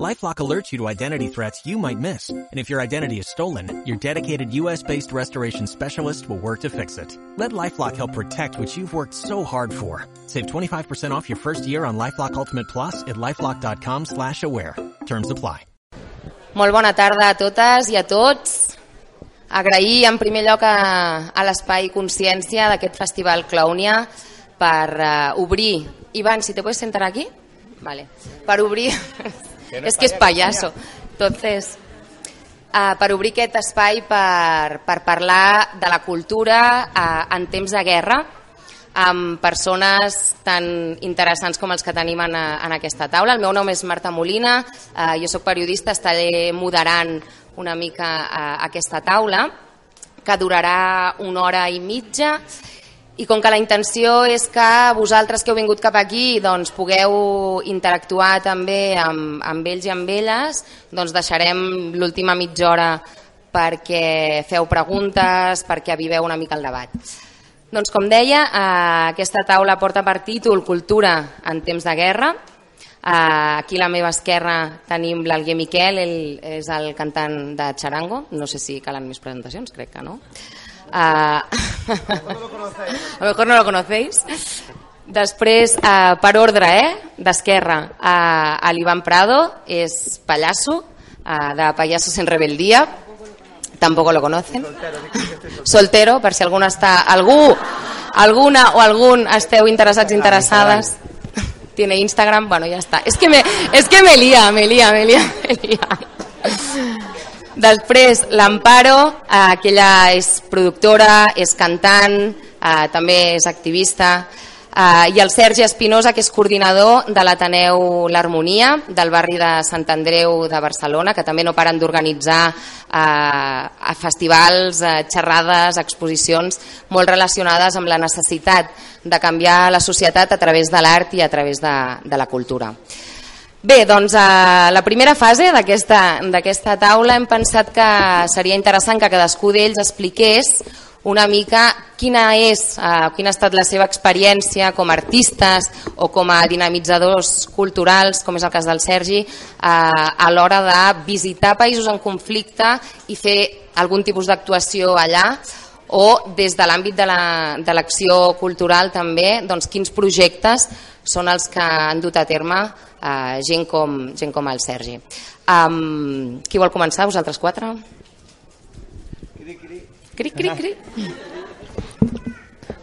LifeLock alerts you to identity threats you might miss. And if your identity is stolen, your dedicated US-based restoration specialist will work to fix it. Let LifeLock help protect what you've worked so hard for. Save 25% off your first year on LifeLock Ultimate Plus at LifeLock.com slash aware. Terms apply. Molt bona tarda a totes i a tots. Agrair en primer lloc a, a l'Espai Consciència d'aquest Festival Clownia per uh, obrir... Ivan, si te puedes sentar aquí? Vale. Per obrir... és que és payaso. Entonces, uh, per obrir aquest espai per, per parlar de la cultura uh, en temps de guerra amb persones tan interessants com els que tenim en, en aquesta taula. El meu nom és Marta Molina, uh, jo sóc periodista, estaré moderant una mica uh, aquesta taula que durarà una hora i mitja i com que la intenció és que vosaltres que heu vingut cap aquí doncs, pugueu interactuar també amb, amb ells i amb elles, doncs deixarem l'última mitja hora perquè feu preguntes, perquè aviveu una mica el debat. Doncs com deia, eh, aquesta taula porta per títol Cultura en temps de guerra. Eh, aquí a la meva esquerra tenim l'Alguer Miquel, ell és el cantant de Charango, no sé si calen més presentacions, crec que no. Uh, a lo mejor no lo conocéis. Després, uh, per ordre, eh, d'esquerra, uh, a l'Ivan Prado, és pallasso, uh, de Payasos en Rebeldía, tampoco lo conocen. Soltero, per si alguna està... Algú, alguna o algun esteu interessats, interessades. Tiene Instagram, bueno, ya está. Es que me, es que me lía, me lía, me lía, me lía. Després, l'Amparo, eh, que ella és productora, és cantant, eh, també és activista, eh, i el Sergi Espinosa, que és coordinador de l'Ateneu L'Harmonia, del barri de Sant Andreu de Barcelona, que també no paren d'organitzar eh, festivals, eh, xerrades, exposicions molt relacionades amb la necessitat de canviar la societat a través de l'art i a través de, de la cultura. Bé, doncs a la primera fase d'aquesta taula hem pensat que seria interessant que cadascú d'ells expliqués una mica quina és, eh, quina ha estat la seva experiència com a artistes o com a dinamitzadors culturals, com és el cas del Sergi, eh, a l'hora de visitar països en conflicte i fer algun tipus d'actuació allà o des de l'àmbit de l'acció la, cultural també, doncs quins projectes són els que han dut a terme uh, gent, com, gent com el Sergi. Um, qui vol començar? Vosaltres quatre? Cri, cri. Cri, cri, cri.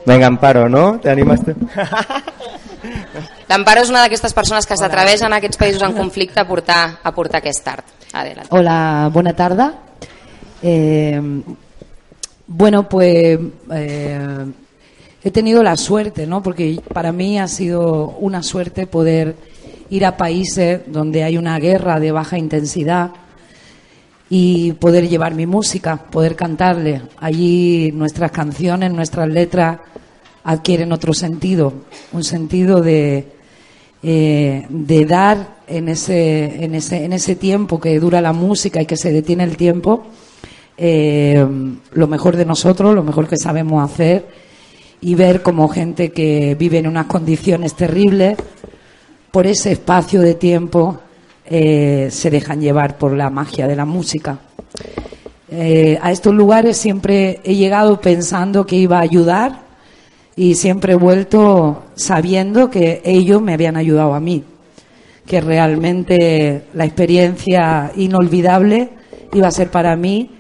Venga, Amparo, ¿no? ¿Te animas tú? L'Amparo és una d'aquestes persones que s'atreveixen a aquests països en conflicte a portar, a portar aquest art. Adelante. Hola, buena tarde. Eh, bueno, pues eh, he tenido la suerte, ¿no? Porque para mí ha sido una suerte poder ir a países donde hay una guerra de baja intensidad y poder llevar mi música, poder cantarle. Allí nuestras canciones, nuestras letras adquieren otro sentido, un sentido de, eh, de dar en ese, en, ese, en ese tiempo que dura la música y que se detiene el tiempo, eh, lo mejor de nosotros, lo mejor que sabemos hacer y ver como gente que vive en unas condiciones terribles, por ese espacio de tiempo eh, se dejan llevar por la magia de la música. Eh, a estos lugares siempre he llegado pensando que iba a ayudar y siempre he vuelto sabiendo que ellos me habían ayudado a mí, que realmente la experiencia inolvidable iba a ser para mí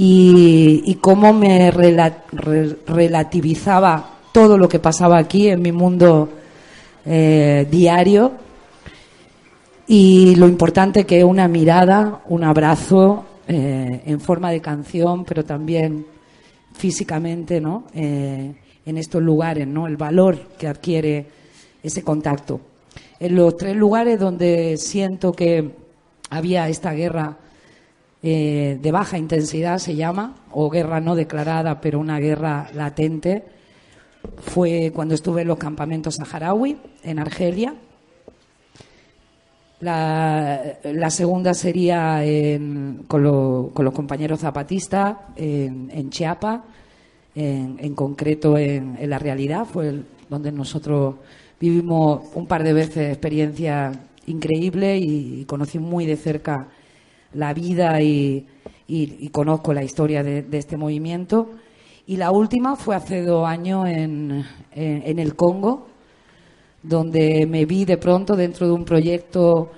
y, cómo me relativizaba todo lo que pasaba aquí en mi mundo eh, diario y lo importante que una mirada, un abrazo eh, en forma de canción, pero también físicamente, ¿no? Eh, en estos lugares, ¿no? El valor que adquiere ese contacto. En los tres lugares donde siento que había esta guerra de baja intensidad, se llama, o guerra no declarada, pero una guerra latente, fue cuando estuve en los campamentos saharaui en Argelia. La, segunda sería en- con, lo- con los compañeros zapatistas en, en Chiapa, en, concreto en, la realidad, fue el- donde nosotros vivimos un par de veces experiencias increíbles y, conocí muy de cerca la vida y, conozco la historia de, este movimiento. Y la última fue hace dos años en, en- en el Congo, donde me vi de pronto dentro de un proyecto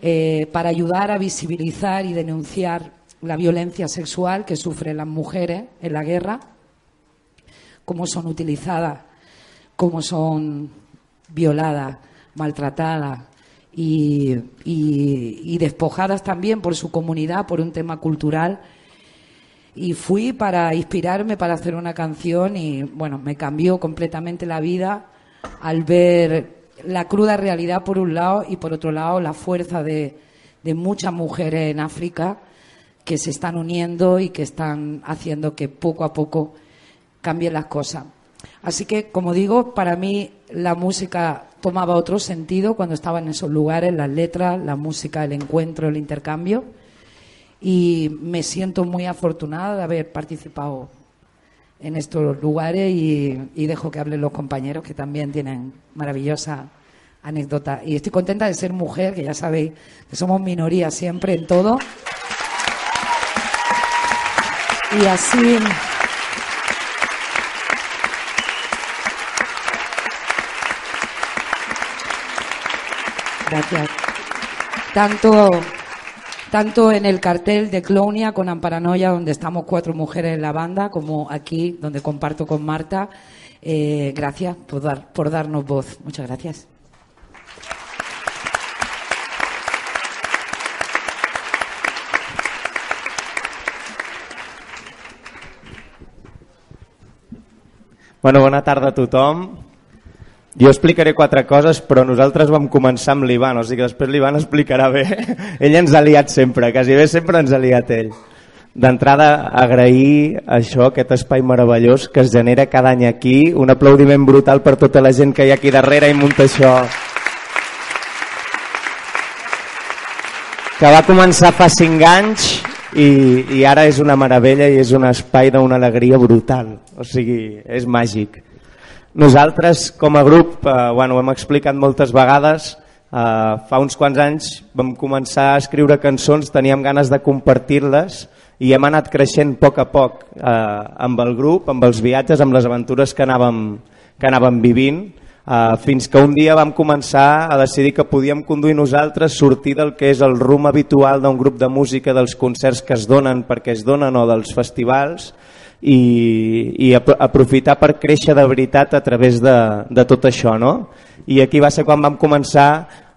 eh, para ayudar a visibilizar y denunciar la violencia sexual que sufren las mujeres en la guerra, cómo son utilizadas, cómo son violadas, maltratadas y, despojadas también por su comunidad, por un tema cultural. Y fui para inspirarme para hacer una canción y bueno, me cambió completamente la vida al ver la cruda realidad por un lado y por otro lado la fuerza de, de muchas mujeres en África que se están uniendo y que están haciendo que poco a poco cambien las cosas. Así que, como digo, para mí la música tomaba otro sentido cuando estaba en esos lugares, las letras, la música, el encuentro, el intercambio. Y me siento muy afortunada de haber participado en estos lugares y, y dejo que hablen los compañeros que también tienen maravillosa anécdota. Y estoy contenta de ser mujer, que ya sabéis que somos minoría siempre en todo. Y así. Gracias. Tanto, tanto en el cartel de Clonia con Amparanoia, donde estamos cuatro mujeres en la banda, como aquí, donde comparto con Marta. Eh, gracias por, dar, por darnos voz. Muchas gracias. Bueno, bona tarda a tothom. Jo explicaré quatre coses, però nosaltres vam començar amb l'Ivan, o sigui que després l'Ivan explicarà bé. ell ens ha liat sempre, quasi bé sempre ens ha liat ell. D'entrada, agrair això, aquest espai meravellós que es genera cada any aquí. Un aplaudiment brutal per tota la gent que hi ha aquí darrere i munta això. Que va començar fa cinc anys i, i ara és una meravella i és un espai d'una alegria brutal. O sigui, és màgic. Nosaltres, com a grup, eh, bueno, ho hem explicat moltes vegades, eh, fa uns quants anys vam començar a escriure cançons, teníem ganes de compartir-les i hem anat creixent a poc a poc eh, amb el grup, amb els viatges, amb les aventures que anàvem, que anàvem vivint, eh, fins que un dia vam començar a decidir que podíem conduir nosaltres, sortir del que és el rum habitual d'un grup de música, dels concerts que es donen perquè es donen o dels festivals, i, i ap- aprofitar per créixer de veritat a través de, de tot això. No? I aquí va ser quan vam començar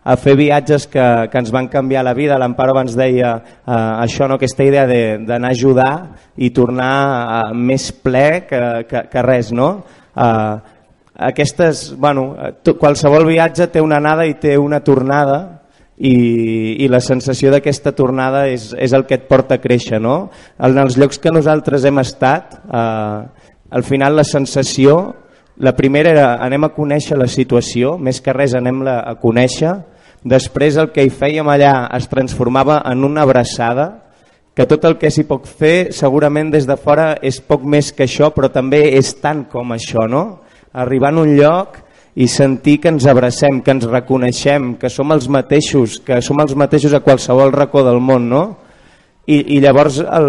a fer viatges que, que ens van canviar la vida. L'Amparo abans deia eh, això, no? aquesta idea de- d'anar a ajudar i tornar eh, més ple que, que, que res. No? Eh, aquestes, bueno, eh, qualsevol viatge té una anada i té una tornada i, i la sensació d'aquesta tornada és, és el que et porta a créixer. No? En els llocs que nosaltres hem estat, eh, al final la sensació, la primera era anem a conèixer la situació, més que res anem-la a conèixer, després el que hi fèiem allà es transformava en una abraçada, que tot el que s'hi pot fer segurament des de fora és poc més que això, però també és tant com això, no? Arribar en un lloc i sentir que ens abracem, que ens reconeixem, que som els mateixos, que som els mateixos a qualsevol racó del món, no? I, i llavors el,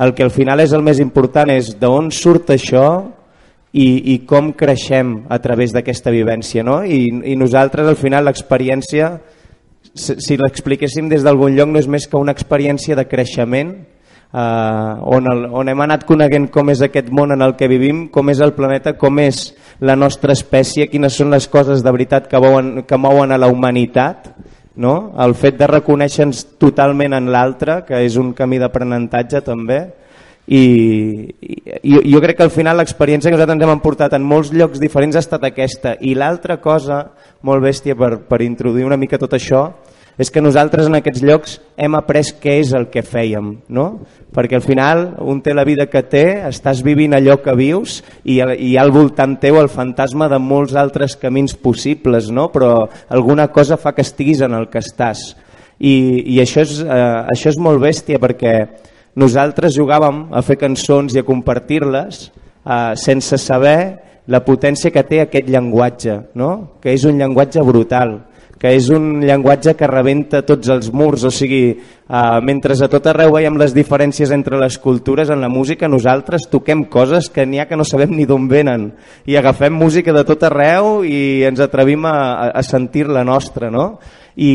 el que al final és el més important és d'on surt això i, i com creixem a través d'aquesta vivència, no? I, I nosaltres al final l'experiència si si l'expliquéssim des d'algun lloc no és més que una experiència de creixement eh, on, el, on hem anat coneguent com és aquest món en el que vivim, com és el planeta, com és la nostra espècie, quines són les coses de veritat que mouen, que mouen a la humanitat, no? el fet de reconèixer-nos totalment en l'altre, que és un camí d'aprenentatge també, i, i jo crec que al final l'experiència que nosaltres ens hem emportat en molts llocs diferents ha estat aquesta i l'altra cosa molt bèstia per, per introduir una mica tot això és que nosaltres en aquests llocs hem après què és el que fèiem, no? perquè al final un té la vida que té, estàs vivint allò que vius i, i al voltant teu el fantasma de molts altres camins possibles, no? però alguna cosa fa que estiguis en el que estàs. I, i això, és, eh, això és molt bèstia perquè nosaltres jugàvem a fer cançons i a compartir-les eh, sense saber la potència que té aquest llenguatge, no? que és un llenguatge brutal, que és un llenguatge que rebenta tots els murs, o sigui, eh, mentre a tot arreu veiem les diferències entre les cultures, en la música nosaltres toquem coses que n'hi ha que no sabem ni d'on venen, i agafem música de tot arreu i ens atrevim a, a sentir la nostra, no? I,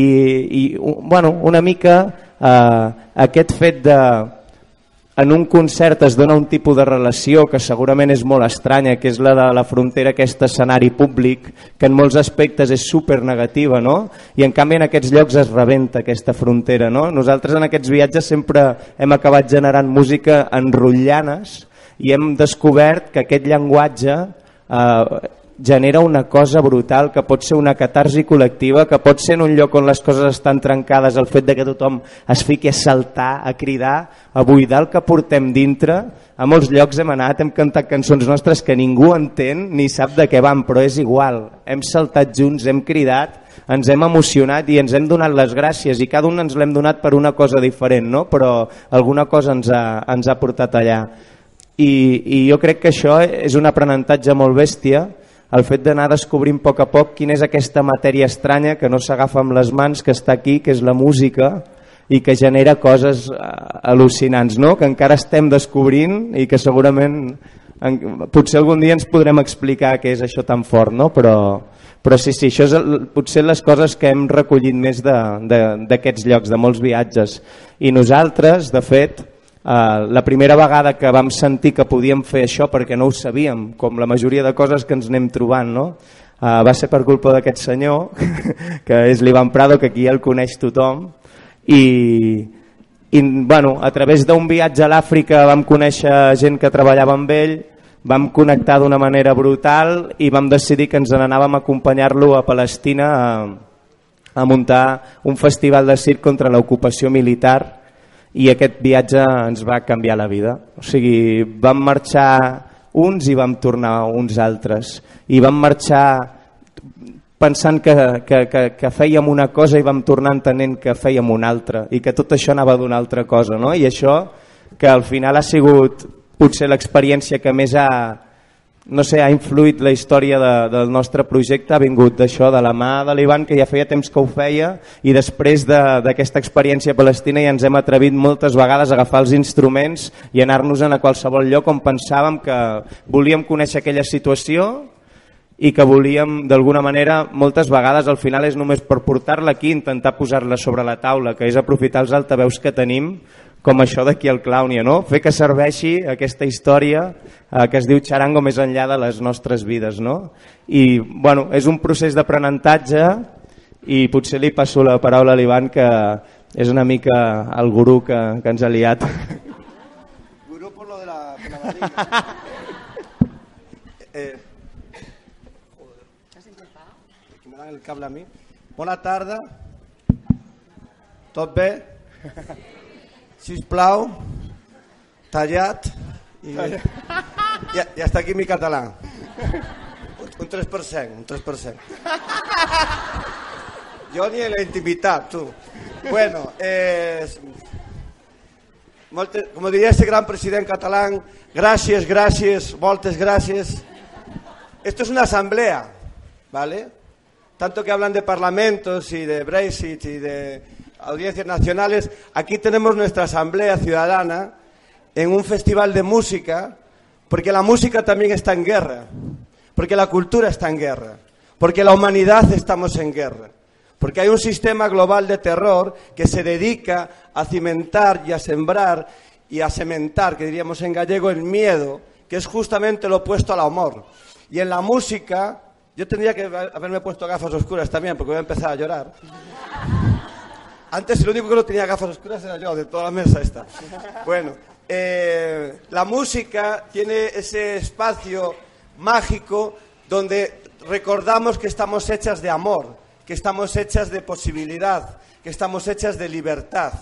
i bueno, una mica eh, aquest fet de en un concert es dona un tipus de relació que segurament és molt estranya, que és la de la frontera, aquest escenari públic, que en molts aspectes és super negativa, no? i en canvi en aquests llocs es rebenta aquesta frontera. No? Nosaltres en aquests viatges sempre hem acabat generant música en rotllanes i hem descobert que aquest llenguatge eh, genera una cosa brutal que pot ser una catarsi col·lectiva, que pot ser en un lloc on les coses estan trencades, el fet de que tothom es fiqui a saltar, a cridar, a buidar el que portem dintre. A molts llocs hem anat, hem cantat cançons nostres que ningú entén ni sap de què van, però és igual. Hem saltat junts, hem cridat, ens hem emocionat i ens hem donat les gràcies i cada un ens l'hem donat per una cosa diferent, no? però alguna cosa ens ha, ens ha portat allà. I, I jo crec que això és un aprenentatge molt bèstia, el fet d'anar descobrint a poc a poc quina és aquesta matèria estranya que no s'agafa amb les mans, que està aquí, que és la música i que genera coses eh, al·lucinants, no? que encara estem descobrint i que segurament en, potser algun dia ens podrem explicar què és això tan fort, no? però, però sí, sí, això és el, potser les coses que hem recollit més d'aquests llocs, de molts viatges. I nosaltres, de fet, Uh, la primera vegada que vam sentir que podíem fer això perquè no ho sabíem, com la majoria de coses que ens anem trobant, no? Uh, va ser per culpa d'aquest senyor, que és l'Ivan Prado, que aquí el coneix tothom, i, i bueno, a través d'un viatge a l'Àfrica vam conèixer gent que treballava amb ell, vam connectar d'una manera brutal i vam decidir que ens n'anàvem a acompanyar-lo a Palestina a, a muntar un festival de circ contra l'ocupació militar i aquest viatge ens va canviar la vida. O sigui, vam marxar uns i vam tornar uns altres. I vam marxar pensant que, que, que, que fèiem una cosa i vam tornar entenent que fèiem una altra i que tot això anava d'una altra cosa. No? I això que al final ha sigut potser l'experiència que més ha, no sé, ha influït la història de, del nostre projecte, ha vingut d'això, de la mà de l'Ivan, que ja feia temps que ho feia, i després d'aquesta de, experiència palestina ja ens hem atrevit moltes vegades a agafar els instruments i anar-nos a qualsevol lloc on pensàvem que volíem conèixer aquella situació i que volíem d'alguna manera moltes vegades al final és només per portar-la aquí intentar posar-la sobre la taula que és aprofitar els altaveus que tenim com això d'aquí al Clàunia, no? fer que serveixi aquesta història eh, que es diu xarango més enllà de les nostres vides. No? I bueno, és un procés d'aprenentatge i potser li passo la paraula a l'Ivan que és una mica el gurú que, que ens ha liat. Gurú por lo de la, por la barriga. eh, que me dan el cable a mi. Bona tarda. Tot bé? Si us plau, tallat i, ja, ja està aquí mi català. Un 3%, un 3%. Jo ni en la intimitat, tu. Bueno, eh, molte, como diría ese gran president catalán, gràcies, gràcies, moltes gràcies. Esto es una asamblea, ¿vale? Tanto que hablan de parlamentos y de Brexit y de audiencias nacionales, aquí tenemos nuestra asamblea ciudadana en un festival de música, porque la música también está en guerra, porque la cultura está en guerra, porque la humanidad estamos en guerra, porque hay un sistema global de terror que se dedica a cimentar y a sembrar y a cementar, que diríamos en gallego, el miedo, que es justamente lo opuesto al amor. Y en la música, yo tendría que haberme puesto gafas oscuras también, porque voy a empezar a llorar. Antes el único que no tenía gafas oscuras era yo, de toda la mesa esta. Bueno, eh, la música tiene ese espacio mágico donde recordamos que estamos hechas de amor, que estamos hechas de posibilidad, que estamos hechas de libertad.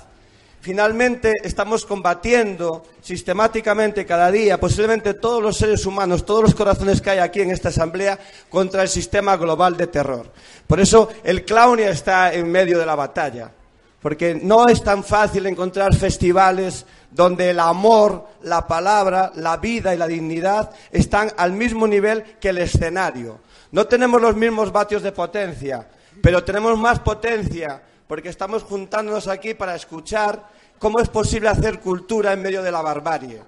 Finalmente estamos combatiendo sistemáticamente cada día, posiblemente todos los seres humanos, todos los corazones que hay aquí en esta asamblea, contra el sistema global de terror. Por eso el Claunia está en medio de la batalla, porque no es tan fácil encontrar festivales donde el amor, la palabra, la vida y la dignidad están al mismo nivel que el escenario. No tenemos los mismos vatios de potencia, pero tenemos más potencia porque estamos juntándonos aquí para escuchar cómo es posible hacer cultura en medio de la barbarie.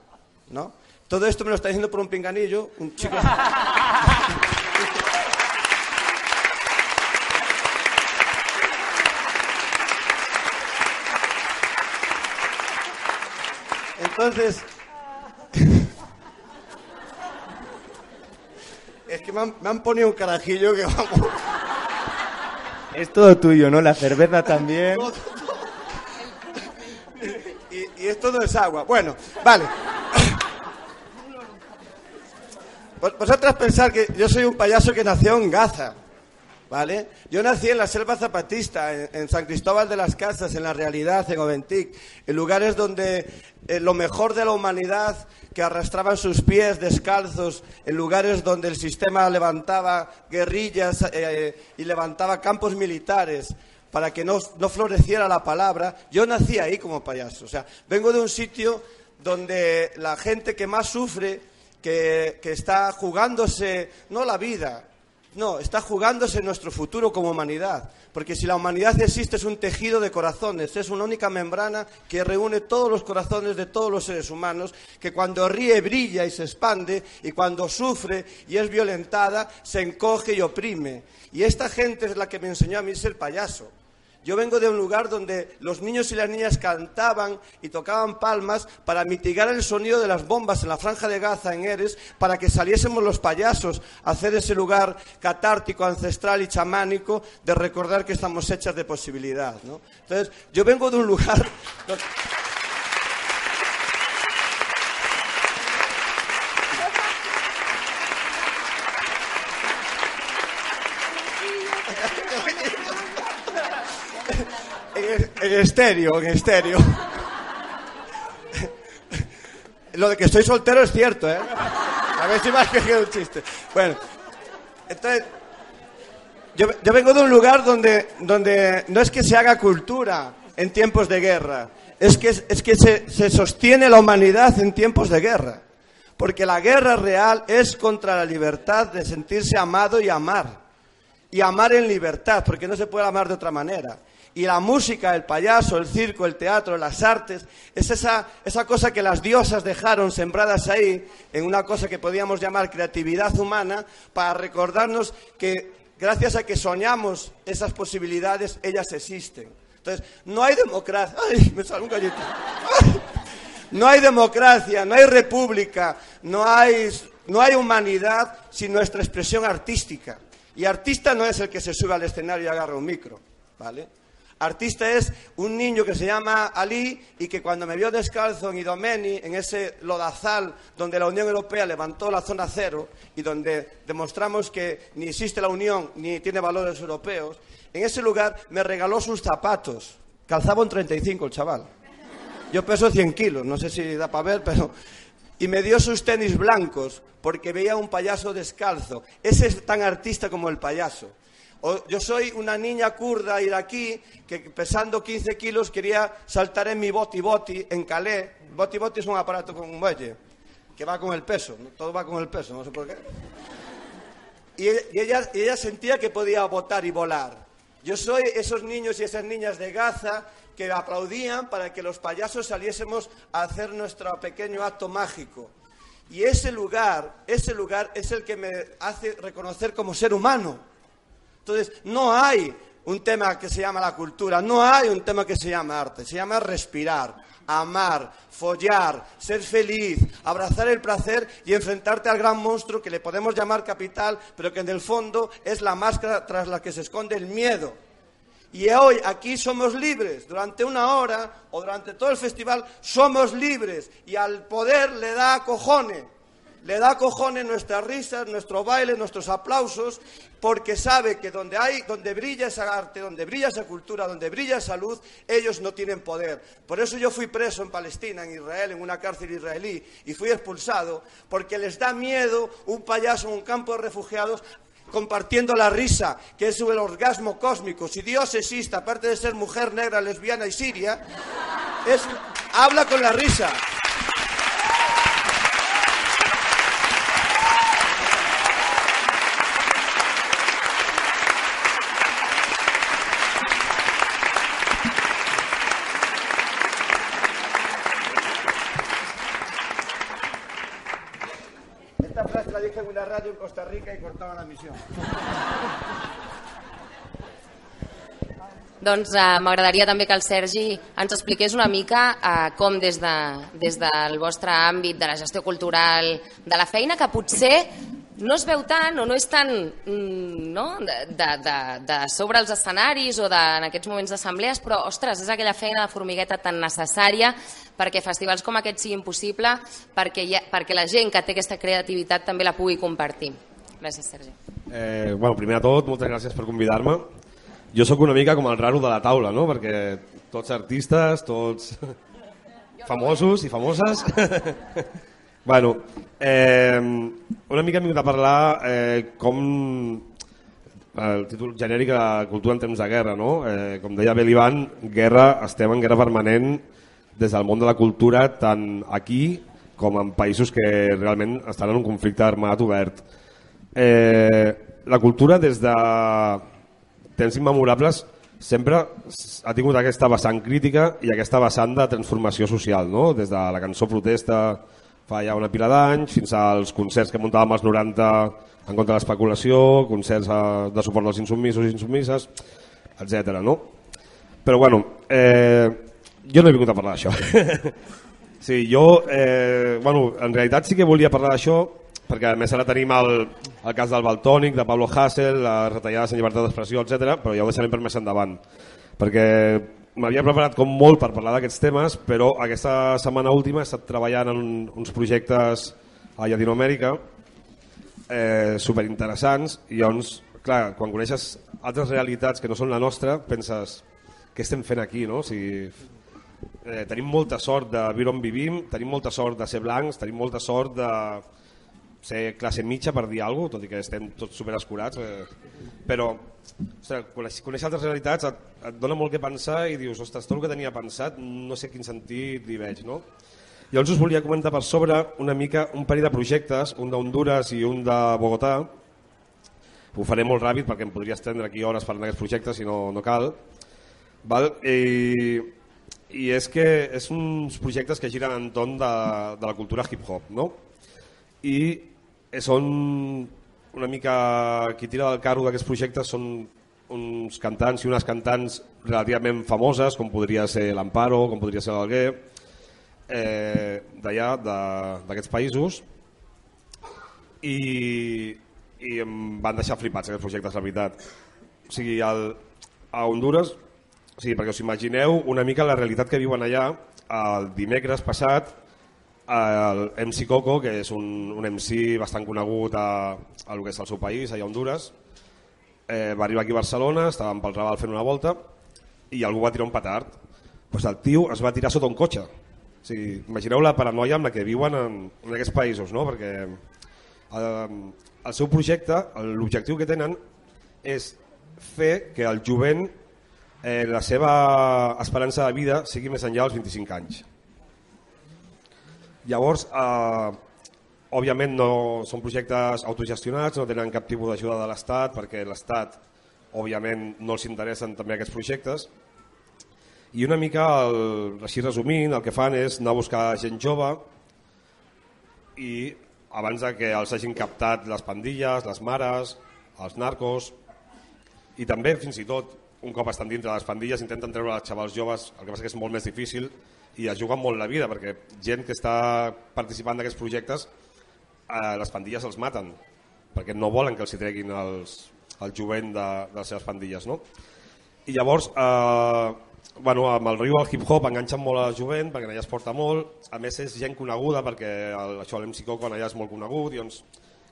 ¿no? Todo esto me lo está diciendo por un pinganillo, un chico. Entonces, es que me han, me han ponido un carajillo que vamos. Es todo tuyo, ¿no? La cerveza también. Y, y esto no es agua. Bueno, vale. Vos- Vosotras pensar que yo soy un payaso que nació en Gaza, ¿vale? Yo nací en la selva zapatista, en, San Cristóbal de las Casas, en la realidad, en Oventic, en lugares donde eh, lo mejor de la humanidad que arrastraban sus pies descalzos, en lugares donde el sistema levantaba guerrillas eh, y levantaba campos militares para que no, no floreciera la palabra, yo nací ahí como payaso. O sea, vengo de un sitio donde la gente que más sufre que, que está jugándose, no la vida, no, está jugándose nuestro futuro como humanidad. Porque si la humanidad existe es un tejido de corazones, es una única membrana que reúne todos los corazones de todos los seres humanos, que cuando ríe brilla y se expande, y cuando sufre y es violentada, se encoge y oprime. Y esta gente es la que me enseñó a mí ser payaso. Yo vengo de un lugar donde los niños y las niñas cantaban y tocaban palmas para mitigar el sonido de las bombas en la franja de Gaza, en Eres, para que saliésemos los payasos a hacer ese lugar catártico, ancestral y chamánico de recordar que estamos hechas de posibilidad. ¿no? Entonces, yo vengo de un lugar... donde- En, estéreo, en estéreo. Lo de que estoy soltero es cierto, ¿eh? A ver si has cogido un chiste. Bueno, entonces, yo, yo vengo de un lugar donde, donde no es que se haga cultura en tiempos de guerra, es que, es que se, se sostiene la humanidad en tiempos de guerra. Porque la guerra real es contra la libertad de sentirse amado y amar y amar en libertad, porque no se puede amar de otra manera. Y la música, el payaso, el circo, el teatro, las artes, es esa, esa cosa que las diosas dejaron sembradas ahí, en una cosa que podíamos llamar creatividad humana, para recordarnos que gracias a que soñamos esas posibilidades, ellas existen. Entonces, no hay democracia. ¡Ay, me sale un gallito! No hay democracia, no hay república, no hay, no hay humanidad sin nuestra expresión artística. Y artista no es el que se sube al escenario y agarra un micro, ¿vale? Artista es un niño que se llama Ali y que cuando me vio descalzo en Idomeni, en ese lodazal donde la Unión Europea levantó la zona cero y donde demostramos que ni existe la Unión ni tiene valores europeos, en ese lugar me regaló sus zapatos. Calzaba un 35 el chaval. Yo peso 100 kilos, no sé si da para ver, pero... Y me dio sus tenis blancos porque veía un payaso descalzo. Ese es tan artista como el payaso. Yo soy una niña kurda iraquí que pesando 15 kilos quería saltar en mi boti boti en Calais. Boti boti es un aparato con un muelle que va con el peso, todo va con el peso, no sé por qué. Y ella, y ella- y ella sentía que podía botar y volar. Yo soy esos niños y esas niñas de Gaza que aplaudían para que los payasos saliésemos a hacer nuestro pequeño acto mágico. Y ese lugar, ese lugar es el que me hace reconocer como ser humano. Entonces, no hay un tema que se llama la cultura, no hay un tema que se llama arte, se llama respirar, amar, follar, ser feliz, abrazar el placer y enfrentarte al gran monstruo que le podemos llamar capital, pero que en el fondo es la máscara tras la que se esconde el miedo. Y hoy aquí somos libres, durante una hora o durante todo el festival somos libres y al poder le da cojones. Le da cojones nuestras risas, nuestro baile, nuestros aplausos, porque sabe que donde hay, donde brilla esa arte, donde brilla esa cultura, donde brilla esa luz, ellos no tienen poder. Por eso yo fui preso en Palestina, en Israel, en una cárcel israelí, y fui expulsado, porque les da miedo un payaso en un campo de refugiados compartiendo la risa, que es el orgasmo cósmico. Si Dios existe, aparte de ser mujer negra, lesbiana y siria, habla con la risa. Dije en una radio en Costa Rica y cortaba la misión. Doncs eh, m'agradaria també que el Sergi ens expliqués una mica eh, com des, de, des del vostre àmbit de la gestió cultural, de la feina que potser no es veu tant o no és tan mm, no? De, de, de, de sobre els escenaris o de, en aquests moments d'assemblees, però ostres, és aquella feina de formigueta tan necessària perquè festivals com aquest siguin possible, perquè, ha, perquè la gent que té aquesta creativitat també la pugui compartir. Gràcies, Sergi. Eh, bueno, primer de tot, moltes gràcies per convidar-me. Jo sóc una mica com el raro de la taula, no? perquè tots artistes, tots famosos i famoses. Bueno, eh, una mica hem vingut a parlar eh, com el títol genèric de cultura en temps de guerra, no? Eh, com deia Belivan, guerra, estem en guerra permanent des del món de la cultura, tant aquí com en països que realment estan en un conflicte armat obert. Eh, la cultura des de temps immemorables sempre ha tingut aquesta vessant crítica i aquesta vessant de transformació social, no? des de la cançó protesta fa ja una pila d'anys fins als concerts que muntàvem als 90 en contra de l'especulació, concerts eh, de suport als insubmisos i insubmises, etc. No? Però bueno, eh, jo no he vingut a parlar d'això. sí, jo, eh, bueno, en realitat sí que volia parlar d'això perquè a més ara tenim el, el cas del Baltònic, de Pablo Hassel, les retallades en llibertat d'expressió, etc. però ja ho deixarem per més endavant, perquè m'havia preparat com molt per parlar d'aquests temes, però aquesta setmana última he estat treballant en uns projectes a Llatinoamèrica eh, superinteressants i llavors, clar, quan coneixes altres realitats que no són la nostra, penses què estem fent aquí, no? O sigui, eh, tenim molta sort de viure on vivim, tenim molta sort de ser blancs, tenim molta sort de ser classe mitja per dir alguna cosa, tot i que estem tots superescurats, eh, però ostres, conèixer, altres realitats et, et dona molt que pensar i dius, ostres, tot el que tenia pensat no sé quin sentit li veig, no? Llavors us volia comentar per sobre una mica un parell de projectes, un d'Honduras i un de Bogotà. Ho faré molt ràpid perquè em podria estendre aquí hores parlant d'aquests projectes si no, no cal. Val? I, I és que és uns projectes que giren entorn de, de la cultura hip-hop, no? I són una mica qui tira del carro d'aquests projectes són uns cantants i unes cantants relativament famoses, com podria ser l'Amparo, com podria ser l'Alguer, eh, d'allà, d'aquests països, i, i em van deixar flipats aquests projectes, la veritat. O sigui, el, a Honduras, o sigui, perquè us imagineu una mica la realitat que viuen allà, el dimecres passat, el MC Coco, que és un, un MC bastant conegut a, a lo que és el seu país, allà a Honduras, eh, va arribar aquí a Barcelona, estàvem pel Raval fent una volta, i algú va tirar un petard. Pues el tio es va tirar sota un cotxe. O sigui, imagineu la paranoia amb la que viuen en, en aquests països, no? perquè eh, el seu projecte, l'objectiu que tenen és fer que el jovent eh, la seva esperança de vida sigui més enllà dels 25 anys. Llavors, eh, òbviament no són projectes autogestionats, no tenen cap tipus d'ajuda de l'Estat perquè l'Estat òbviament no els interessen també aquests projectes. I una mica, el, així resumint, el que fan és anar a buscar gent jove i abans de que els hagin captat les pandilles, les mares, els narcos i també fins i tot un cop estan dintre les pandilles intenten treure els xavals joves, el que passa que és molt més difícil i es juguen molt la vida perquè gent que està participant d'aquests projectes eh, les pandilles els maten perquè no volen que els hi treguin els, el jovent de, de les seves pandilles no? i llavors eh, bueno, amb el riu el hip-hop enganxen molt la jovent perquè allà es porta molt, a més és gent coneguda perquè el, això l'MC Coco allà és molt conegut i doncs,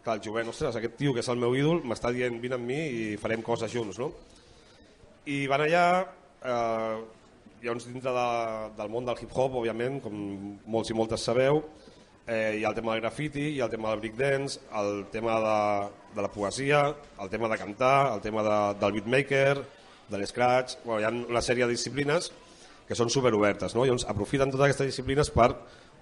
clar, el jovent, ostres, aquest tio que és el meu ídol m'està dient vine amb mi i farem coses junts, no? I van allà, eh, llavors dintre de, del món del hip-hop, òbviament, com molts i moltes sabeu, eh, hi ha el tema del graffiti, hi ha el tema del breakdance, el tema de, de la poesia, el tema de cantar, el tema de, del beatmaker, de l'escratch, bueno, hi ha una sèrie de disciplines que són superobertes, no? llavors aprofiten totes aquestes disciplines per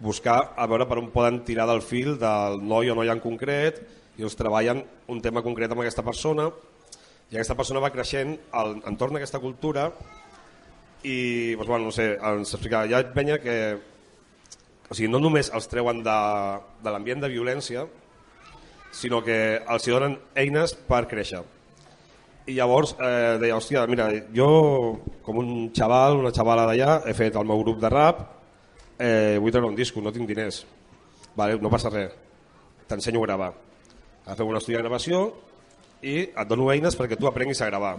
buscar a veure per on poden tirar del fil del noi o noia en concret i llavors treballen un tema concret amb aquesta persona i aquesta persona va creixent al, entorn d'aquesta cultura i doncs, bueno, no sé, ens explica, ja veia que o sigui, no només els treuen de, de l'ambient de violència sinó que els donen eines per créixer i llavors eh, deia, hòstia, mira, jo com un xaval, una xavala d'allà, he fet el meu grup de rap, eh, vull treure un disco, no tinc diners. Vale, no passa res, t'ensenyo a gravar. Agafem un estudi de gravació i et dono eines perquè tu aprenguis a gravar.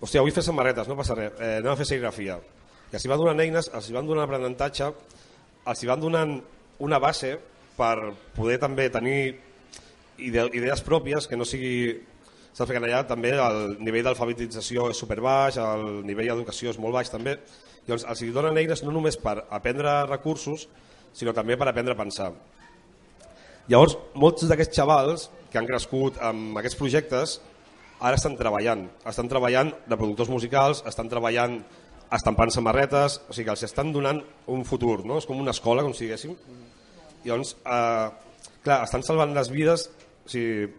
Hòstia, vull fer samarretes, no passa res, eh, anem a fer serigrafia. I els van donant eines, els van donant aprenentatge, els van donant una base per poder també tenir idees pròpies que no sigui Saps que allà també el nivell d'alfabetització és superbaix, el nivell d'educació és molt baix també. Llavors els donen eines no només per aprendre recursos, sinó també per aprendre a pensar. Llavors, molts d'aquests xavals que han crescut amb aquests projectes ara estan treballant. Estan treballant de productors musicals, estan treballant estampant samarretes, o sigui que els estan donant un futur, no? és com una escola, com si diguéssim. I llavors, eh, clar, estan salvant les vides, o sigui,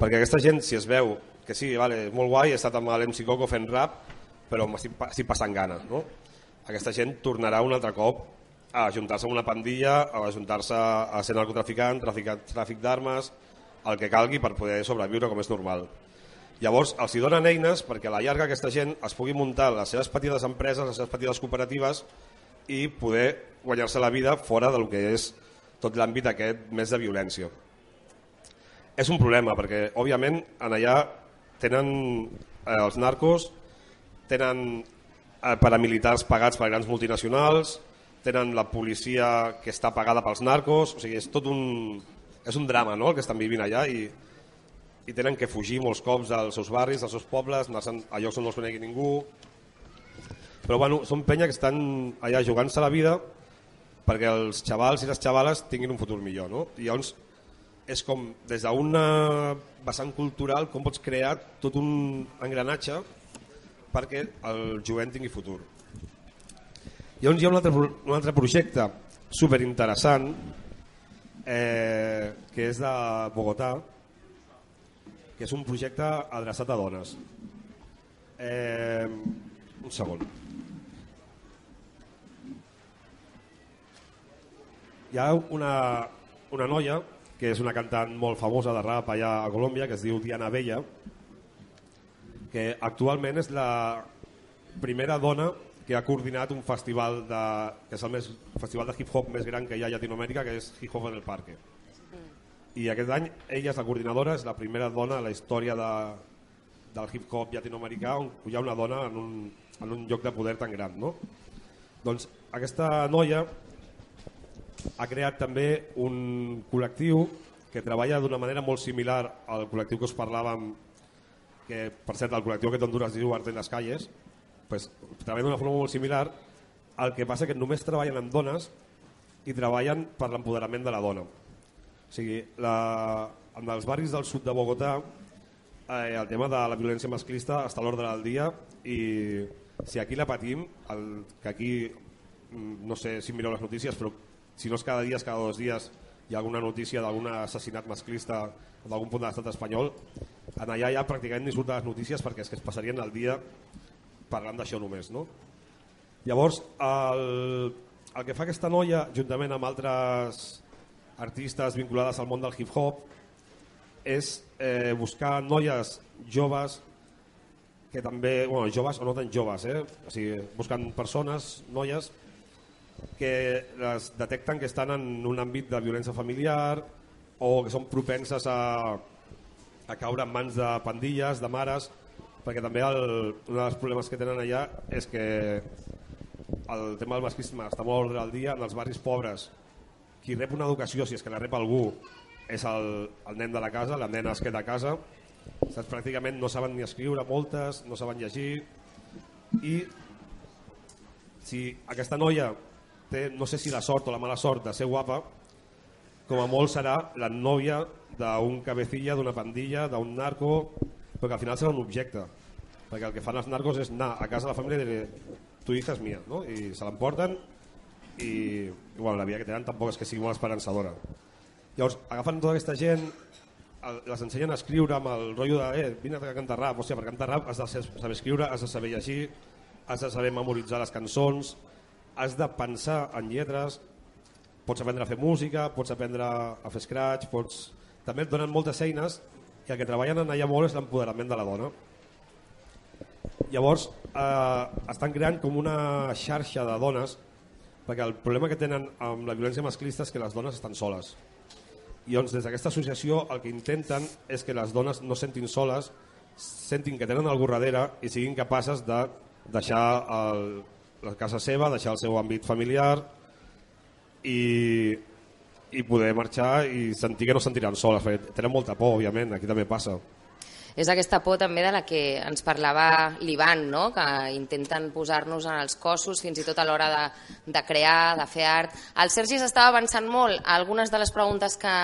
perquè aquesta gent, si es veu que sí, vale, és molt guai, he estat amb l'MC Coco fent rap, però m'estic estic passant gana. No? Aquesta gent tornarà un altre cop a ajuntar-se amb una pandilla, a ajuntar-se a ser narcotraficant, tràfic, tràfic d'armes, el que calgui per poder sobreviure com és normal. Llavors, els hi donen eines perquè a la llarga aquesta gent es pugui muntar les seves petites empreses, les seves petites cooperatives i poder guanyar-se la vida fora del que és tot l'àmbit aquest més de violència és un problema perquè òbviament en allà tenen eh, els narcos tenen eh, paramilitars pagats per grans multinacionals tenen la policia que està pagada pels narcos o sigui, és tot un, és un drama no? el que estan vivint allà i, i tenen que fugir molts cops dels seus barris, dels seus pobles, a llocs on no els conegui ningú però bueno, són penya que estan allà jugant-se la vida perquè els xavals i les xavales tinguin un futur millor no? i llavors és com des d'una vessant cultural com pots crear tot un engranatge perquè el jovent tingui futur. Llavors hi ha un altre, un altre projecte super interessant eh, que és de Bogotà que és un projecte adreçat a dones. Eh, un segon. Hi ha una, una noia que és una cantant molt famosa de rap allà a Colòmbia, que es diu Diana Bella, que actualment és la primera dona que ha coordinat un festival de, que és el més, festival de hip-hop més gran que hi ha a Llatinoamèrica, que és Hip Hop en el Parque. I aquest any ella és la coordinadora, és la primera dona a la història de, del hip-hop llatinoamericà on hi ha una dona en un, en un lloc de poder tan gran. No? Doncs aquesta noia ha creat també un col·lectiu que treballa d'una manera molt similar al col·lectiu que us parlàvem, que per cert el col·lectiu que d'Honduras diu Arte en les Calles, pues, treballa d'una forma molt similar, el que passa que només treballen amb dones i treballen per l'empoderament de la dona. O sigui, la, en els barris del sud de Bogotà eh, el tema de la violència masclista està a l'ordre del dia i si aquí la patim, el, que aquí mm, no sé si mireu les notícies però si no és cada dia, és cada dos dies hi ha alguna notícia d'algun assassinat masclista d'algun punt de l'estat espanyol, en allà ja pràcticament ni surten les notícies perquè és que es passarien el dia parlant d'això només. No? Llavors, el, el que fa aquesta noia, juntament amb altres artistes vinculades al món del hip-hop, és eh, buscar noies joves que també, bueno, joves o no tan joves, eh? o sigui, buscant persones, noies, que les detecten que estan en un àmbit de violència familiar o que són propenses a, a caure en mans de pandilles, de mares, perquè també el, un dels problemes que tenen allà és que el tema del masclisme està molt al dia en els barris pobres. Qui rep una educació, si és que la rep algú, és el, el nen de la casa, la nena es queda a casa, saps? pràcticament no saben ni escriure moltes, no saben llegir i si aquesta noia té, no sé si la sort o la mala sort de ser guapa, com a molt serà la nòvia d'un cabecilla, d'una pandilla, d'un narco, però que al final serà un objecte. Perquè el que fan els narcos és anar a casa de la família i dir tu hija és mia, no? i se l'emporten i, i bueno, la vida que tenen tampoc és que sigui molt esperançadora. Llavors, agafen tota aquesta gent, les ensenyen a escriure amb el rotllo de eh, vine a cantar rap, hòstia, per cantar rap has de saber escriure, has de saber llegir, has de saber memoritzar les cançons, has de pensar en lletres, pots aprendre a fer música, pots aprendre a fer scratch, pots... també et donen moltes eines i el que treballen en allà molt és l'empoderament de la dona. Llavors, eh, estan creant com una xarxa de dones perquè el problema que tenen amb la violència masclista és que les dones estan soles. I llavors, des d'aquesta associació, el que intenten és que les dones no sentin soles, sentin que tenen algú darrere i siguin capaces de deixar el, la casa seva, deixar el seu àmbit familiar i, i poder marxar i sentir que no sentiran soles, tenen molta por, òbviament, aquí també passa és aquesta por també de la que ens parlava l'Ivan, no? que intenten posar-nos en els cossos fins i tot a l'hora de, de crear, de fer art. El Sergi s'estava avançant molt a algunes de les preguntes que,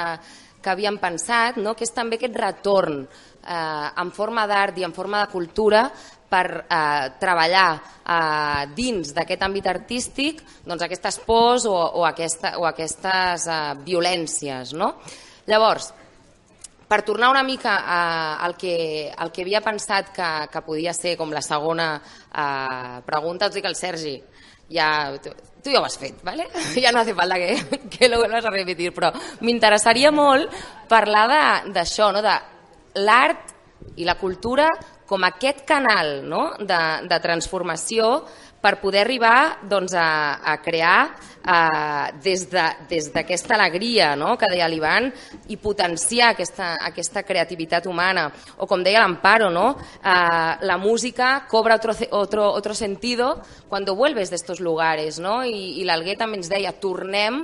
que havíem pensat, no? que és també aquest retorn eh, en forma d'art i en forma de cultura per eh, treballar eh, dins d'aquest àmbit artístic doncs, aquestes pors o, o, aquesta, o aquestes eh, violències. No? Llavors, per tornar una mica a, al, que, al que havia pensat que, que podia ser com la segona eh, pregunta, us dic al Sergi, ja, tu, tu ja ho has fet, ¿vale? ja no hace falta que, que lo vuelvas a repetir, però m'interessaria molt parlar d'això, no? de l'art i la cultura com aquest canal no? de, de transformació per poder arribar doncs, a, a crear eh, des d'aquesta de, alegria no? que deia l'Ivan i potenciar aquesta, aquesta creativitat humana. O com deia l'Amparo, no? eh, la música cobra otro, otro, otro sentido cuando vuelves de estos lugares. No? I, i l'Alguer també ens deia, tornem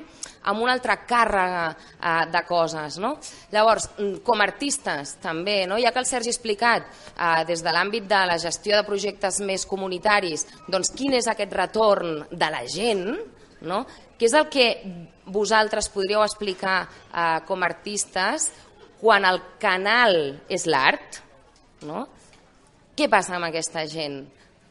amb una altra càrrega eh, de coses. No? Llavors, mm, com a artistes també, no? ja que el Sergi ha explicat eh, des de l'àmbit de la gestió de projectes més comunitaris, doncs quin és aquest retorn de la gent, no? què és el que vosaltres podríeu explicar eh, com a artistes quan el canal és l'art? No? Què passa amb aquesta gent?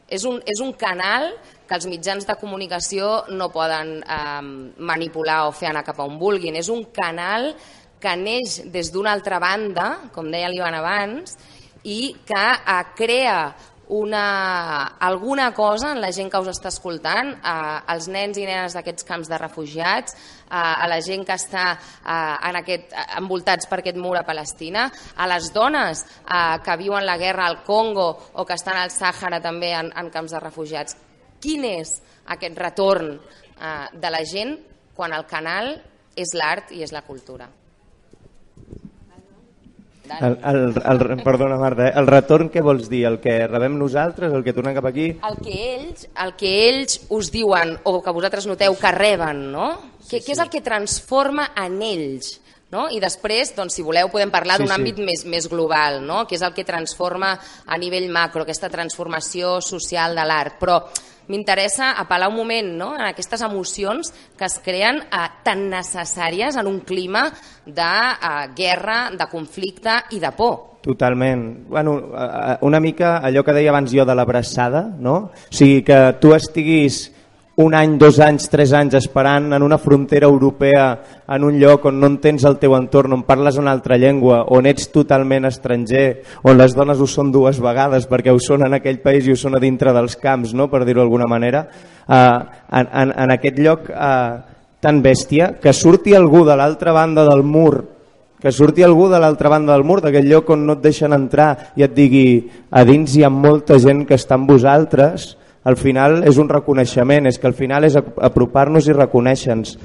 És un, és un canal que els mitjans de comunicació no poden eh, manipular o fer anar cap a on vulguin. És un canal que neix des d'una altra banda, com deia l'Ivan abans, i que eh, crea una, alguna cosa en la gent que us està escoltant, eh, als nens i nenes d'aquests camps de refugiats, eh, a la gent que està eh, en aquest, envoltats per aquest mur a Palestina, a les dones eh, que viuen la guerra al Congo o que estan al Sàhara també en, en camps de refugiats quin és aquest retorn eh, de la gent quan el canal és l'art i és la cultura. El, el, el, perdona Marta, eh? el retorn què vols dir? El que rebem nosaltres, el que tornem cap aquí? El que ells, el que ells us diuen o que vosaltres noteu que reben, no? Sí, què, sí. què és el que transforma en ells? No? I després, doncs, si voleu, podem parlar sí, d'un àmbit sí. més, més global, no? que és el que transforma a nivell macro, aquesta transformació social de l'art. Però m'interessa apel·lar un moment no? en aquestes emocions que es creen eh, tan necessàries en un clima de eh, guerra, de conflicte i de por. Totalment. Bueno, eh, una mica allò que deia abans jo de l'abraçada, no? O sigui, que tu estiguis un any, dos anys, tres anys esperant en una frontera europea, en un lloc on no entens el teu entorn, on parles una altra llengua, on ets totalment estranger, on les dones ho són dues vegades perquè ho són en aquell país i ho són a dintre dels camps, no? per dir-ho d'alguna manera, uh, en, en, en aquest lloc uh, tan bèstia, que surti algú de l'altra banda del mur que surti algú de l'altra banda del mur, d'aquell lloc on no et deixen entrar i et digui a dins hi ha molta gent que està amb vosaltres, al final és un reconeixement, és que al final és apropar-nos i reconèixer-nos.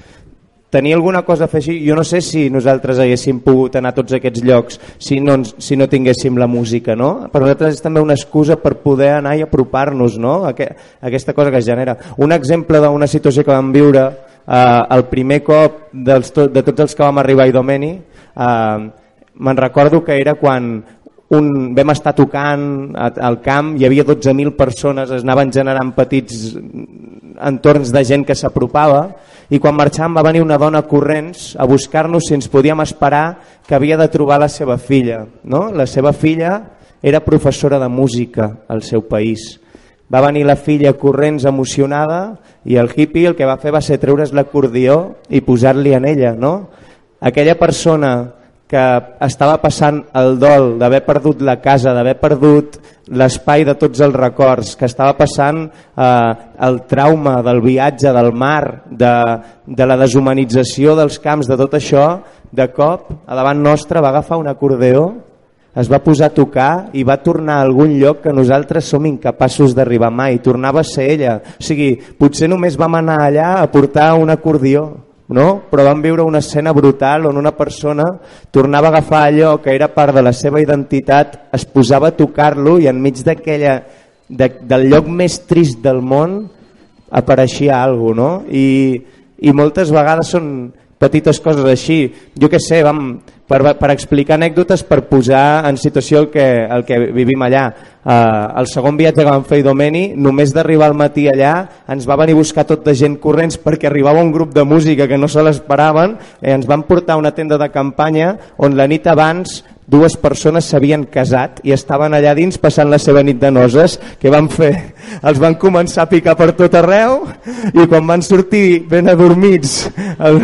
tenia alguna cosa a així, jo no sé si nosaltres haguéssim pogut anar a tots aquests llocs si no, si no tinguéssim la música, no? Per nosaltres és també una excusa per poder anar i apropar-nos, no? aquesta cosa que es genera. Un exemple d'una situació que vam viure eh, el primer cop dels to de tots els que vam arribar a Idomeni, eh, me'n recordo que era quan un, vam estar tocant al camp, hi havia 12.000 persones, es anaven generant petits entorns de gent que s'apropava i quan marxàvem va venir una dona corrents a buscar-nos si ens podíem esperar que havia de trobar la seva filla. No? La seva filla era professora de música al seu país. Va venir la filla corrents emocionada i el hippie el que va fer va ser treure's l'acordió i posar-li en ella. No? Aquella persona que estava passant el dol d'haver perdut la casa, d'haver perdut l'espai de tots els records, que estava passant eh, el trauma del viatge, del mar, de, de la deshumanització dels camps, de tot això, de cop, a davant nostre va agafar un acordeó, es va posar a tocar i va tornar a algun lloc que nosaltres som incapaços d'arribar mai. Tornava a ser ella. O sigui, potser només vam anar allà a portar un acordió, no? però vam viure una escena brutal on una persona tornava a agafar allò que era part de la seva identitat, es posava a tocar-lo i enmig d'aquella de, del lloc més trist del món apareixia alguna no? I, i moltes vegades són petites coses així. Jo que sé, vam, per, per explicar anècdotes per posar en situació el que, el que vivim allà. Uh, el segon viatge que vam fer a Domeni, només d'arribar al matí allà, ens va venir a buscar tot de gent corrents perquè arribava un grup de música que no se l'esperaven, eh, ens van portar a una tenda de campanya on la nit abans dues persones s'havien casat i estaven allà dins passant la seva nit de noses que van fer, els van començar a picar per tot arreu i quan van sortir ben adormits el,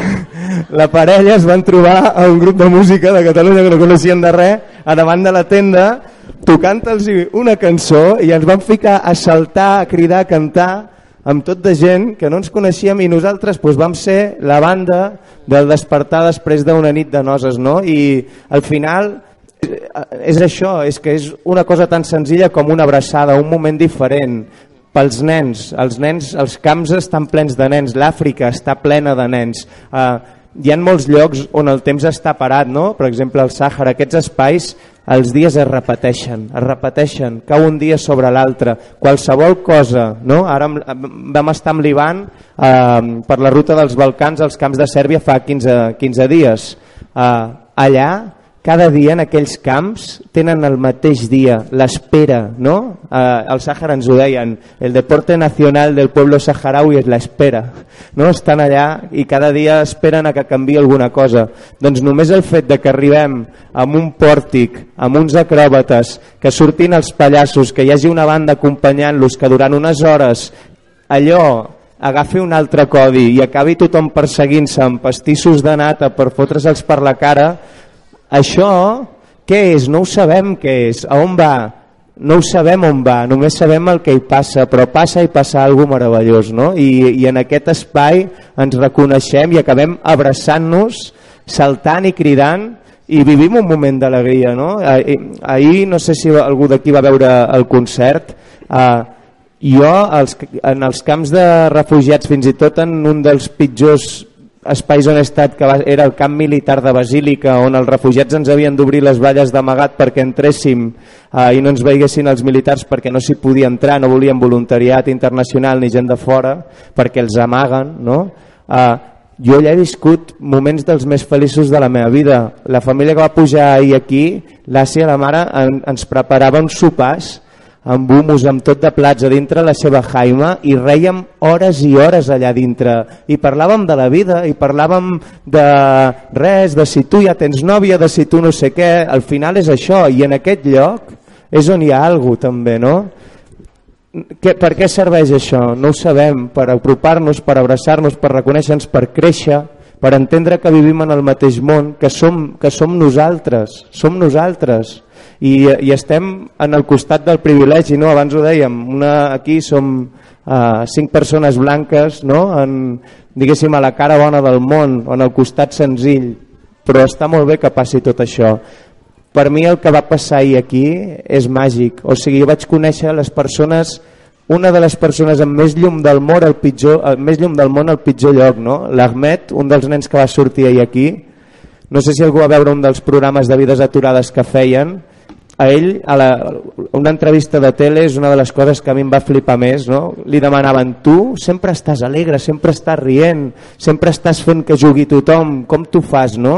la parella es van trobar a un grup de música de Catalunya que no coneixien de res a davant de la tenda tocant-los una cançó i ens van ficar a saltar, a cridar, a cantar amb tot de gent que no ens coneixíem i nosaltres doncs, vam ser la banda del despertar després d'una nit de noses no? i al final és això, és que és una cosa tan senzilla com una abraçada, un moment diferent pels nens, els nens, els camps estan plens de nens, l'Àfrica està plena de nens. Uh, hi ha molts llocs on el temps està parat, no? per exemple el Sàhara, aquests espais els dies es repeteixen, es repeteixen, cau un dia sobre l'altre, qualsevol cosa, no? ara vam estar amb l'Ivan eh, per la ruta dels Balcans als camps de Sèrbia fa 15, 15 dies, eh, allà cada dia en aquells camps tenen el mateix dia, l'espera, no? Eh, el Sàhara ens ho deien, el deporte nacional del pueblo saharaui és l'espera, no? Estan allà i cada dia esperen a que canvi alguna cosa. Doncs només el fet de que arribem amb un pòrtic, amb uns acròbates, que surtin els pallassos, que hi hagi una banda acompanyant-los, que durant unes hores allò agafi un altre codi i acabi tothom perseguint-se amb pastissos de nata per fotre'ls per la cara, això, què és? No ho sabem què és. A on va? No ho sabem on va, només sabem el que hi passa, però passa i passa alguna meravellós, no? I, I en aquest espai ens reconeixem i acabem abraçant-nos, saltant i cridant i vivim un moment d'alegria, no? Ahir, ahir, no sé si algú d'aquí va veure el concert, eh, jo els, en els camps de refugiats, fins i tot en un dels pitjors espais on he estat, que era el camp militar de Basílica, on els refugiats ens havien d'obrir les valles d'amagat perquè entréssim eh, i no ens veiguessin els militars perquè no s'hi podia entrar, no volien voluntariat internacional ni gent de fora, perquè els amaguen, no? Eh, jo ja he viscut moments dels més feliços de la meva vida. La família que va pujar ahir aquí, l'Àsia, la mare, en, ens preparava uns sopars amb humus, amb tot de plats a dintre la seva jaima i reiem hores i hores allà dintre i parlàvem de la vida i parlàvem de res, de si tu ja tens nòvia, de si tu no sé què al final és això i en aquest lloc és on hi ha alguna també no? Que, per què serveix això? No ho sabem, per apropar-nos, per abraçar-nos, per reconèixer-nos, per créixer, per entendre que vivim en el mateix món, que som, que som nosaltres, som nosaltres i, i estem en el costat del privilegi, no? abans ho dèiem, una, aquí som uh, cinc persones blanques no? en, diguéssim a la cara bona del món, o en el costat senzill, però està molt bé que passi tot això. Per mi el que va passar ahir aquí és màgic, o sigui, jo vaig conèixer les persones una de les persones amb més llum del món al pitjor, el, més llum del món al pitjor lloc, no? L'Ahmed, un dels nens que va sortir ahir aquí, no sé si algú va veure un dels programes de vides aturades que feien, a ell, a la, una entrevista de tele és una de les coses que a mi em va flipar més, no? Li demanaven, tu sempre estàs alegre, sempre estàs rient, sempre estàs fent que jugui tothom, com tu fas, no?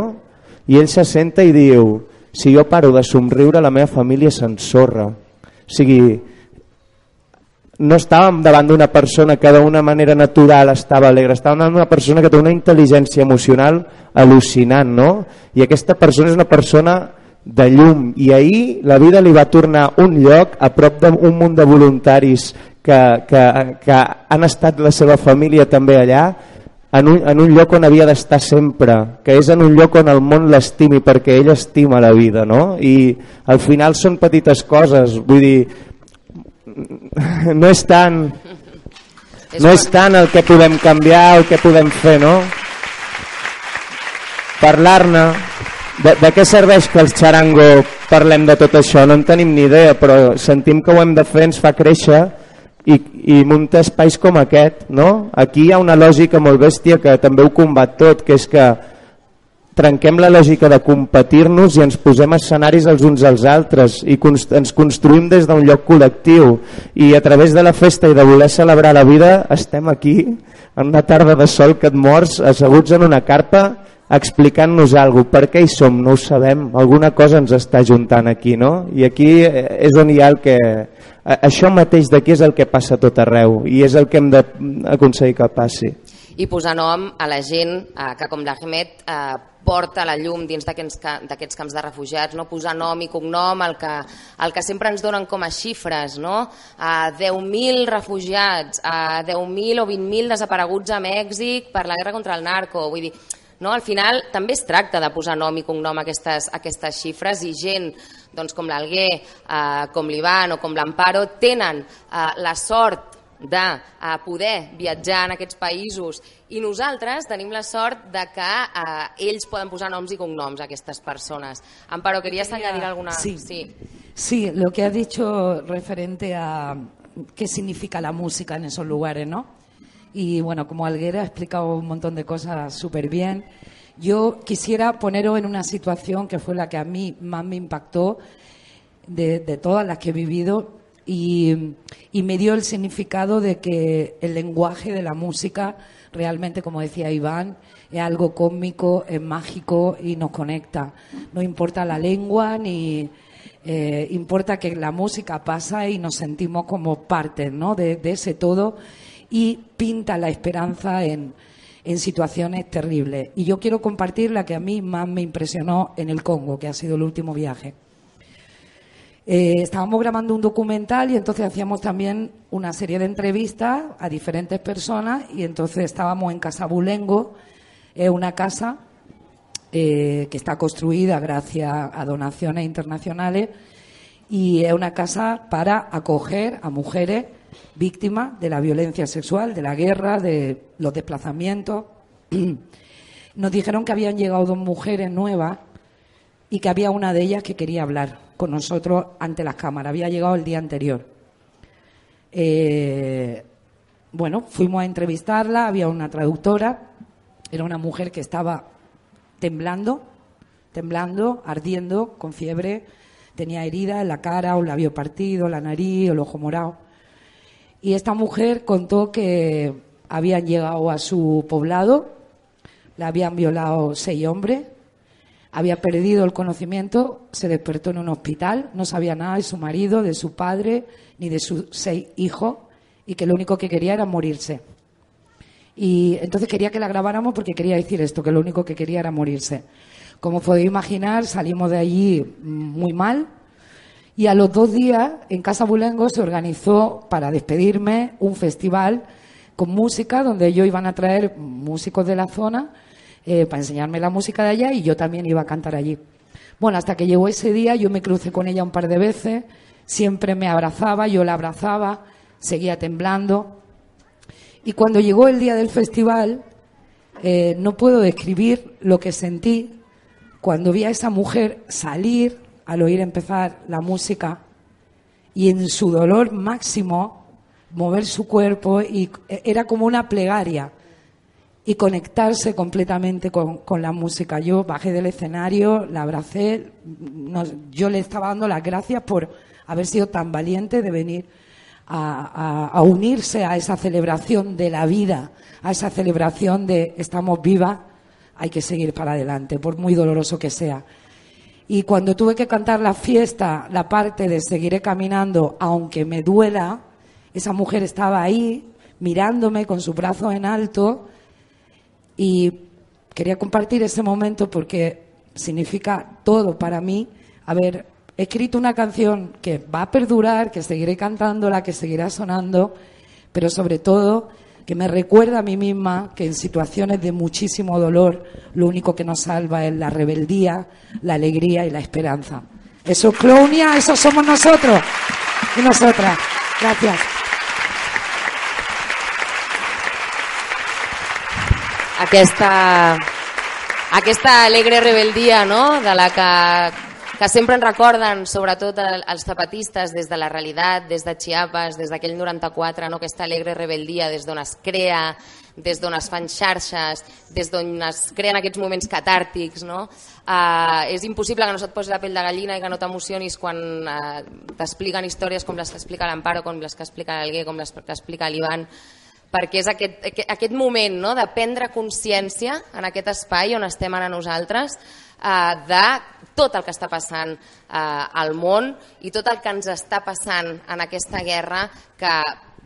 I ell se senta i diu, si jo paro de somriure la meva família s'ensorra. O sigui, no estàvem davant d'una persona que d'una manera natural estava alegre, estàvem davant d'una persona que té una intel·ligència emocional al·lucinant, no? I aquesta persona és una persona de llum i ahir la vida li va tornar un lloc a prop d'un munt de voluntaris que, que, que han estat la seva família també allà en un, en un lloc on havia d'estar sempre, que és en un lloc on el món l'estimi perquè ell estima la vida, no? I al final són petites coses, vull dir, no és tant no és tant el que podem canviar, el que podem fer, no? Parlar-ne, de, de què serveix que els xarango parlem de tot això? No en tenim ni idea, però sentim que ho hem de fer, ens fa créixer i, i muntar espais com aquest. No? Aquí hi ha una lògica molt bèstia que també ho combat tot, que és que trenquem la lògica de competir-nos i ens posem escenaris els uns als altres i const ens construïm des d'un lloc col·lectiu i a través de la festa i de voler celebrar la vida estem aquí en una tarda de sol que et mors asseguts en una carpa explicant-nos alguna cosa. Per què hi som? No ho sabem. Alguna cosa ens està juntant aquí, no? I aquí eh, és on hi ha el que... Això mateix d'aquí és el que passa tot arreu i és el que hem d'aconseguir que passi. I posar nom a la gent eh, que, com l'Ahmed, eh, porta la llum dins d'aquests camps de refugiats, no? posar nom i cognom, el que, el que sempre ens donen com a xifres, no? a 10.000 refugiats, a 10.000 o 20.000 desapareguts a Mèxic per la guerra contra el narco, vull dir, no? al final també es tracta de posar nom i cognom a aquestes, a aquestes xifres i gent doncs, com l'Alguer, eh, com l'Ivan o com l'Amparo tenen eh, la sort de uh, poder viatjar en aquests països i nosaltres tenim la sort de que uh, ells poden posar noms i cognoms a aquestes persones. Amparo, ¿querías añadir alguna? Sí. sí. Sí, lo que ha dicho referente a qué significa la música en esos lugares, ¿no? Y bueno, como Alguera ha explicado un montón de cosas súper bien, yo quisiera poneros en una situación que fue la que a mí más me impactó de, de todas las que he vivido y, me dio el significado de que el lenguaje de la música realmente, como decía Iván, es algo cósmico, es mágico y nos conecta. No importa la lengua ni eh, importa que la música pasa y nos sentimos como parte ¿no? de, ese todo y pinta la esperanza en, situaciones terribles. Y yo quiero compartir la que a mí más me impresionó en el Congo, que ha sido el último viaje. Eh, estábamos grabando un documental y entonces hacíamos también una serie de entrevistas a diferentes personas y entonces estábamos en Casa Bulengo, es una casa eh, que está construida gracias a donaciones internacionales y es una casa para acoger a mujeres víctimas de la violencia sexual, de la guerra, de los desplazamientos. Nos dijeron que habían llegado dos mujeres nuevas y que había una de ellas que quería hablar con nosotros ante las cámaras. Había llegado el día anterior. Eh, bueno, fuimos a entrevistarla, había una traductora, era una mujer que estaba temblando, temblando, ardiendo, con fiebre, tenía herida en la cara, un labio partido, la nariz, el ojo morado. Y esta mujer contó que habían llegado a su poblado, la habían violado seis hombres, había perdido el conocimiento, se despertó en un hospital, no sabía nada de su marido, de su padre, ni de sus seis hijos, y que lo único que quería era morirse. Y entonces quería que la grabáramos porque quería decir esto, que lo único que quería era morirse. Como podéis imaginar, salimos de allí muy mal. Y a los dos días, en Casa Bulengo, se organizó para despedirme un festival con música, donde ellos iban a traer músicos de la zona eh, para enseñarme la música de allá y yo también iba a cantar allí. Bueno, hasta que llegó ese día yo me crucé con ella un par de veces, siempre me abrazaba, yo la abrazaba, seguía temblando. Y cuando llegó el día del festival, eh, no puedo describir lo que sentí cuando vi a esa mujer salir al oír empezar la música y en su dolor máximo mover su cuerpo y era como una plegaria y conectarse completamente con, la música. Yo bajé del escenario, la abracé, yo le estaba dando las gracias por haber sido tan valiente de venir a, a, a, unirse a esa celebración de la vida, a esa celebración de estamos vivas, hay que seguir para adelante, por muy doloroso que sea. Y cuando tuve que cantar la fiesta, la parte de seguiré caminando, aunque me duela, esa mujer estaba ahí mirándome con su brazo en alto. Y quería compartir ese momento porque significa todo para mí. Haber escrito una canción que va a perdurar, que seguiré cantándola, que seguirá sonando, pero sobre todo que me recuerda a mí misma que en situaciones de muchísimo dolor lo único que nos salva es la rebeldía, la alegría y la esperanza. Eso es Clownia, eso somos nosotros y nosotras. Gracias. Aquesta, aquesta alegre rebeldia no? de que sempre ens recorden, sobretot els zapatistes, des de la realitat, des de Chiapas, des d'aquell 94, no? aquesta alegre rebeldia des d'on es crea, des d'on es fan xarxes, des d'on es creen aquests moments catàrtics. No? Uh, és impossible que no se't posi la pell de gallina i que no t'emocionis quan uh, t'expliquen històries com les que explica l'Amparo, com les que explica l'Alguer, com les que explica l'Ivan, perquè és aquest, aquest moment no, de prendre consciència en aquest espai on estem ara nosaltres eh, de tot el que està passant eh, al món i tot el que ens està passant en aquesta guerra que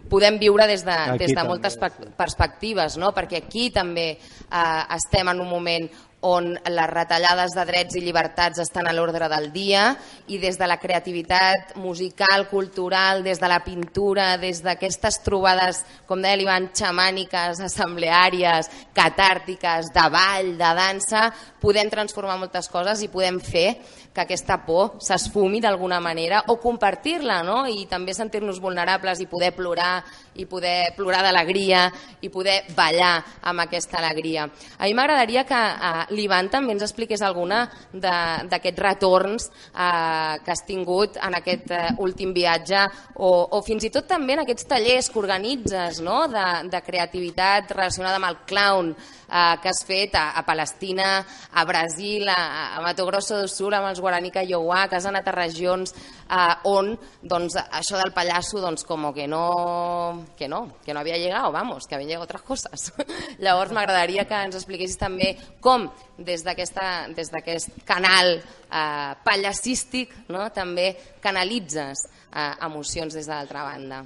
podem viure des de, des de moltes també, perspectives, no? perquè aquí també eh, estem en un moment on les retallades de drets i llibertats estan a l'ordre del dia i des de la creativitat musical, cultural, des de la pintura, des d'aquestes trobades, com deia l'Ivan, xamàniques, assembleàries, catàrtiques, de ball, de dansa, podem transformar moltes coses i podem fer que aquesta por s'esfumi d'alguna manera o compartir-la no? i també sentir-nos vulnerables i poder plorar i poder plorar d'alegria i poder ballar amb aquesta alegria. A mi m'agradaria que eh, l'Ivan també ens expliqués alguna d'aquests retorns eh, que has tingut en aquest eh, últim viatge o, o fins i tot també en aquests tallers que organitzes no? de, de creativitat relacionada amb el clown eh, que has fet a, a Palestina, a Brasil, a, a Mato Grosso do Sur, amb els Guaraní Kaiowà, que has anat a regions eh, on doncs, això del pallasso doncs, com que no, que no, que no havia llegat, vamos, que havien llegat altres coses. Llavors m'agradaria que ens expliquessis també com des d'aquest canal eh, pallassístic no? també canalitzes eh, emocions des de l'altra banda.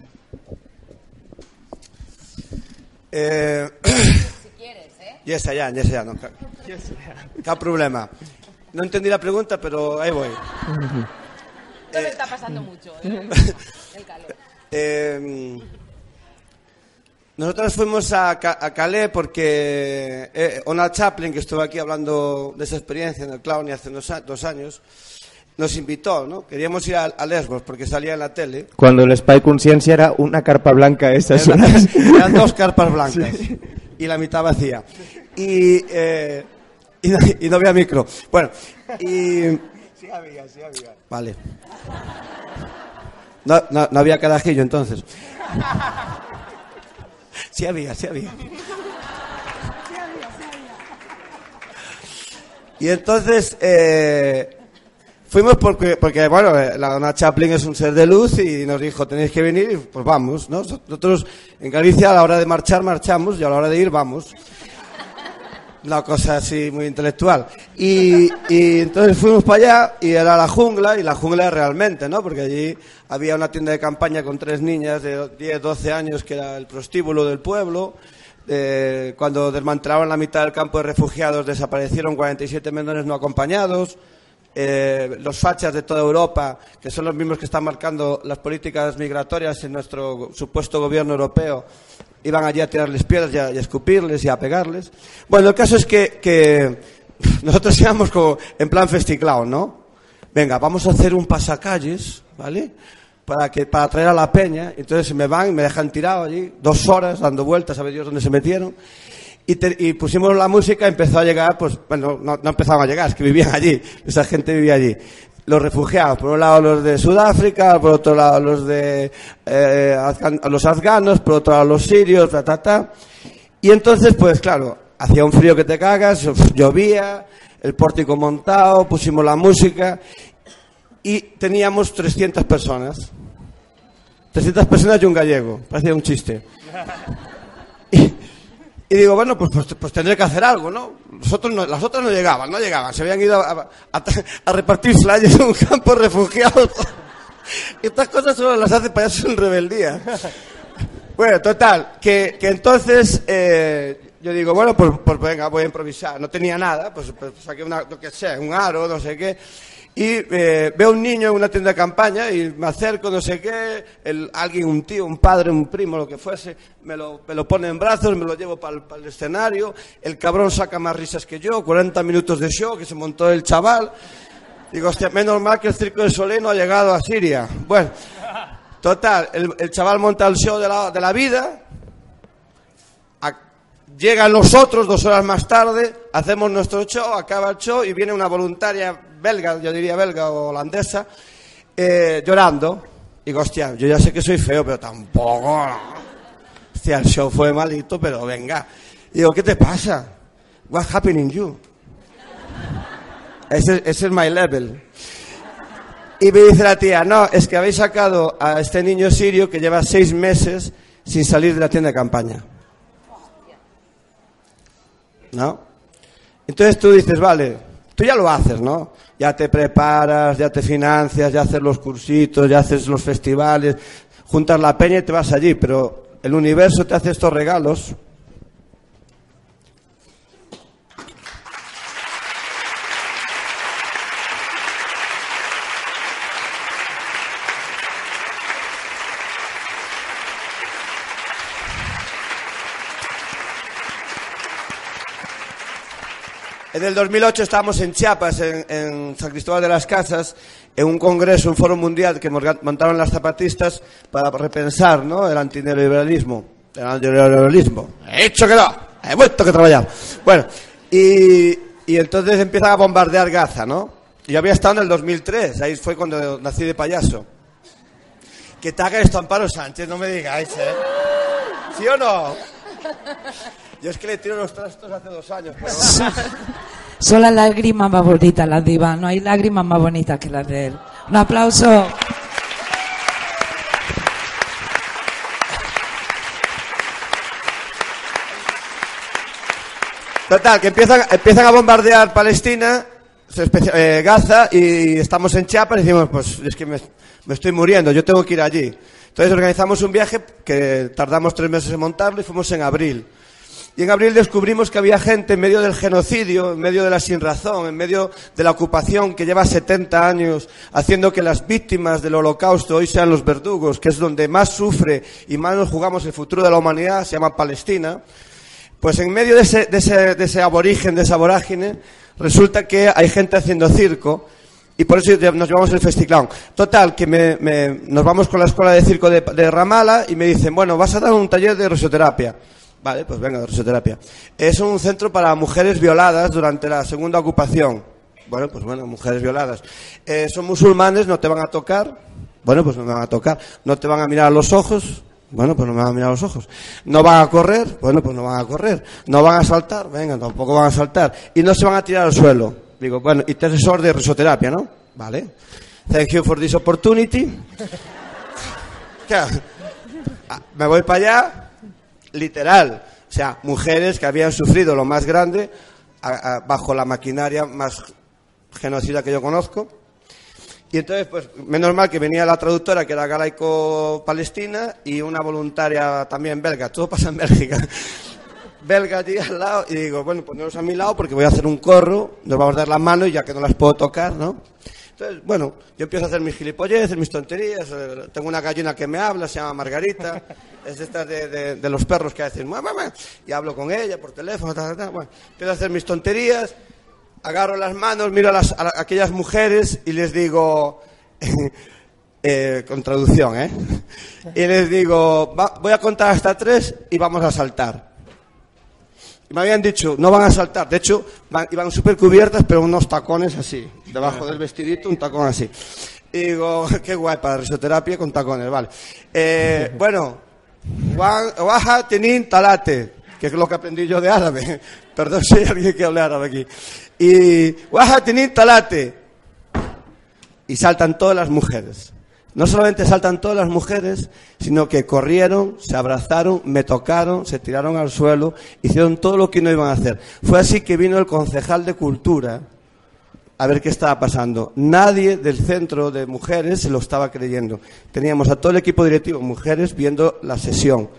Eh... Si quieres, ¿eh? Yes, allá, yes, allá, no, cap, cap problema. No entendí la pregunta, pero ahí voy. Esto me está pasando mucho, ¿eh? el calor. Eh, nosotros fuimos a, a Calais porque eh, Ona Chaplin, que estuvo aquí hablando de esa experiencia en el clown y hace dos, dos años, nos invitó, ¿no? Queríamos ir a, a, Lesbos porque salía en la tele. Cuando el Spy Conciencia era una carpa blanca, esas Era, eran dos carpas blancas sí. y la mitad vacía. Y, eh, y, no, y no había micro. Bueno, y... Sí había, sí había. Vale. No, no, no había carajillo entonces. Sí había, sí había. Y entonces eh, fuimos porque, porque, bueno, la dona Chaplin es un ser de luz y nos dijo, tenéis que venir y pues vamos, ¿no? Nosotros en Galicia a la hora de marchar marchamos y a la hora de ir vamos. Una cosa así muy intelectual. Y, y entonces fuimos para allá y era la jungla, y la jungla realmente, ¿no? Porque allí había una tienda de campaña con tres niñas de 10, 12 años que era el prostíbulo del pueblo. Eh, cuando desmantelaron la mitad del campo de refugiados desaparecieron 47 menores no acompañados. Eh, los fachas de toda Europa, que son los mismos que están marcando las políticas migratorias en nuestro supuesto gobierno europeo, iban allí a tirarles piedras a, escupirles y a pegarles. Bueno, el caso es que, nosotros íbamos como en plan festiclao, ¿no? Venga, vamos a hacer un pasacalles, ¿vale? Para, que, para traer a la peña. Entonces me van y me dejan tirado allí, dos horas dando vueltas, a ver dónde se metieron. Y, pusimos la música, empezó a llegar, pues, bueno, no, no empezaban a llegar, es que vivían allí, esa gente vivía allí. Los refugiados, por un lado los de Sudáfrica, por otro lado los de eh, los afganos, por otro lado los sirios, ta, ta, ta. Y entonces, pues claro, hacía un frío que te cagas, llovía, el pórtico montado, pusimos la música y teníamos 300 personas. 300 personas y un gallego, parecía un chiste. Y, digo, bueno, pues, pues, pues tendré que hacer algo, ¿no? Los otros no- las otras no llegaban, no llegaban, se habían ido a, a- repartir flyers en un campo. Y estas cosas solo las hace payasos en rebeldía. Bueno, total, que, que entonces eh, yo digo, bueno, pues, pues venga, voy a improvisar. No tenía nada, pues, pues saqué una, lo que sé, un aro, no sé qué. Y eh, veo un niño en una tienda de campaña y me acerco, no sé qué, el, alguien, un tío, un padre, un primo, lo que fuese, me lo, me lo pone en brazos, me lo llevo para el, escenario, el cabrón saca más risas que yo, 40 minutos de show que se montó el chaval. Digo, hostia, menos mal que el Circo de Soleil no ha llegado a Siria. Bueno, total, el, el chaval monta el show de la, de la vida, llegan los otros dos horas más tarde, hacemos nuestro show, acaba el show y viene una voluntaria belga, yo diría belga o holandesa, eh, llorando. Digo, hostia, yo ya sé que soy feo, pero tampoco. Hostia, el show fue malito, pero venga. Digo, ¿qué te pasa? What's happening you? Ese, ese es my level. Y me dice la tía, no, es que habéis sacado a este niño sirio que lleva seis meses sin salir de la tienda de campaña. ¿No? Entonces tú dices, vale, tú ya lo haces, ¿no? Ya te preparas, ya te financias, ya haces los cursitos, ya haces los festivales, juntas la peña y te vas allí, pero el universo te hace estos regalos. En el 2008 estábamos en Chiapas, en, San Cristóbal de las Casas, en un congreso, un foro mundial que montaron las zapatistas para repensar ¿no? el antineoliberalismo. El antineoliberalismo. He hecho que no, he vuelto que trabajar. Bueno, y, entonces empiezan a bombardear Gaza, ¿no? Yo había estado en el 2003, ahí fue cuando nací de payaso. Que te haga esto Amparo Sánchez, no me digáis, ¿eh? ¿Sí o no? Yo es que le tiro los trastos hace dos años, pero... Son las lágrimas más bonitas, las divas. No hay lágrimas más bonitas que las de él. Un aplauso. Total, que empiezan, empiezan a bombardear Palestina, eh, Gaza, y estamos en Chiapas y decimos, pues es que me, me estoy muriendo, yo tengo que ir allí. Entonces organizamos un viaje que tardamos tres meses en montarlo y fuimos en abril. Y en abril descubrimos que había gente en medio del genocidio, en medio de la sinrazón, en medio de la ocupación que lleva 70 años haciendo que las víctimas del holocausto hoy sean los verdugos, que es donde más sufre y más nos jugamos el futuro de la humanidad, se llama Palestina. Pues en medio de ese, de ese, de ese aborigen, de esa vorágine, resulta que hay gente haciendo circo y por eso nos llevamos el festiclán. Total, que me- nos vamos con la escuela de circo de, de Ramala y me dicen, bueno, vas a dar un taller de risoterapia. Vale, pues venga, de risoterapia. Es un centro para mujeres violadas durante la segunda ocupación. Bueno, pues bueno, mujeres violadas. Eh, son musulmanes, no te van a tocar. Bueno, pues no me van a tocar. No te van a mirar a los ojos. Bueno, pues no me van a mirar a los ojos. No van a correr. Bueno, pues no van a correr. No van a saltar. Venga, tampoco van a saltar. Y no se van a tirar al suelo. Digo, bueno, y te asesor de risoterapia, ¿no? Vale. Thank you for this opportunity. Ah, Me voy para allá, literal. O sea, mujeres que habían sufrido lo más grande a- bajo la maquinaria más genocida que yo conozco. Y entonces, pues, menos mal que venía la traductora, que era galaico-palestina, y una voluntaria también belga. Todo pasa en Bélgica. belga allí al lado, y digo, bueno, poneros a mi lado porque voy a hacer un corro, nos vamos a dar la mano y ya que no las puedo tocar, ¿no? Entonces, bueno, yo empiezo a hacer mis gilipolleces, mis tonterías. eh, tengo una gallina que me habla, se llama Margarita. es de estas de, de- de los perros que hacen mamá, mamá, y hablo con ella por teléfono. ta, ta, ta. Bueno, empiezo a hacer mis tonterías, agarro las manos, miro a, las- a la- a aquellas mujeres y les digo, eh, con traducción, ¿eh? Y les digo, "Va- voy a contar hasta tres y vamos a saltar. Y me habían dicho, no van a saltar. De hecho, van- iban súper cubiertas, pero unos tacones así. Debajo del vestidito, un tacón así. Y digo, qué guay para risoterapia con tacones, vale. Eh, bueno, Waha Tenin Talate, que es lo que aprendí yo de árabe. Perdón si hay alguien que hable árabe aquí. Y Waha Tenin Talate. Y saltan todas las mujeres. No solamente saltan todas las mujeres, sino que corrieron, se abrazaron, me tocaron, se tiraron al suelo, hicieron todo lo que no iban a hacer. Fue así que vino el concejal de cultura a ver qué estaba pasando. Nadie del centro de mujeres se lo estaba creyendo. Teníamos a todo el equipo directivo, mujeres, viendo la sesión.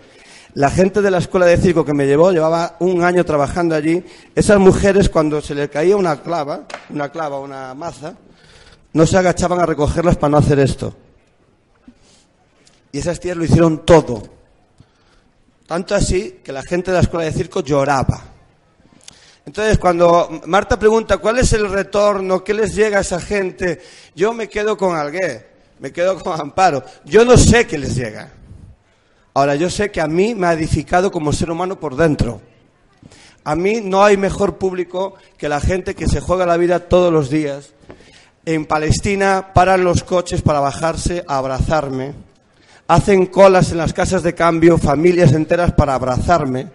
La gente de la escuela de circo que me llevó, llevaba un año trabajando allí, esas mujeres cuando se le caía una clava, una clava, una maza, no se agachaban a recogerlas para no hacer esto. Y esas tías lo hicieron todo. Tanto así que la gente de la escuela de circo lloraba. Entonces, cuando Marta pregunta cuál es el retorno, qué les llega a esa gente, yo me quedo con Algué, me quedo con Amparo. Yo no sé qué les llega. Ahora, yo sé que a mí me ha edificado como ser humano por dentro. A mí no hay mejor público que la gente que se juega la vida todos los días. En Palestina paran los coches para bajarse a abrazarme. Hacen colas en las casas de cambio, familias enteras para abrazarme.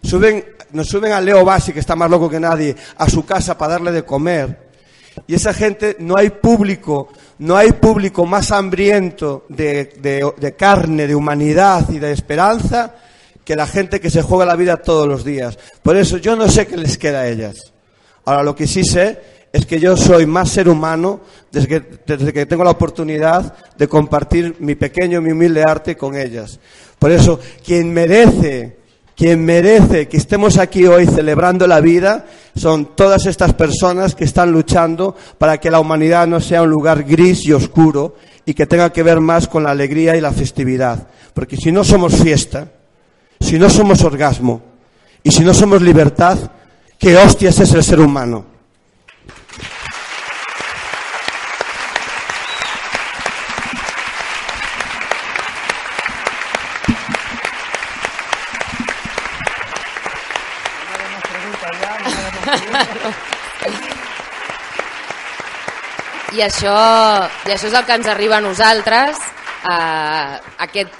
Suben, nos suben a Leo Bassi, que está más loco que nadie, a su casa para darle de comer. Y esa gente, no hay público, no hay público más hambriento de, de- de carne, de humanidad y de esperanza que la gente que se juega la vida todos los días. Por eso yo no sé qué les queda a ellas. Ahora lo que sí sé es que yo soy más ser humano desde que, desde que tengo la oportunidad de compartir mi pequeño, mi humilde arte con ellas. Por eso, quien merece, quien merece que estemos aquí hoy celebrando la vida son todas estas personas que están luchando para que la humanidad no sea un lugar gris y oscuro y que tenga que ver más con la alegría y la festividad. Porque si no somos fiesta, si no somos orgasmo y si no somos libertad, ¿qué hostias es el ser humano? I això, I això és el que ens arriba a nosaltres, eh, aquest,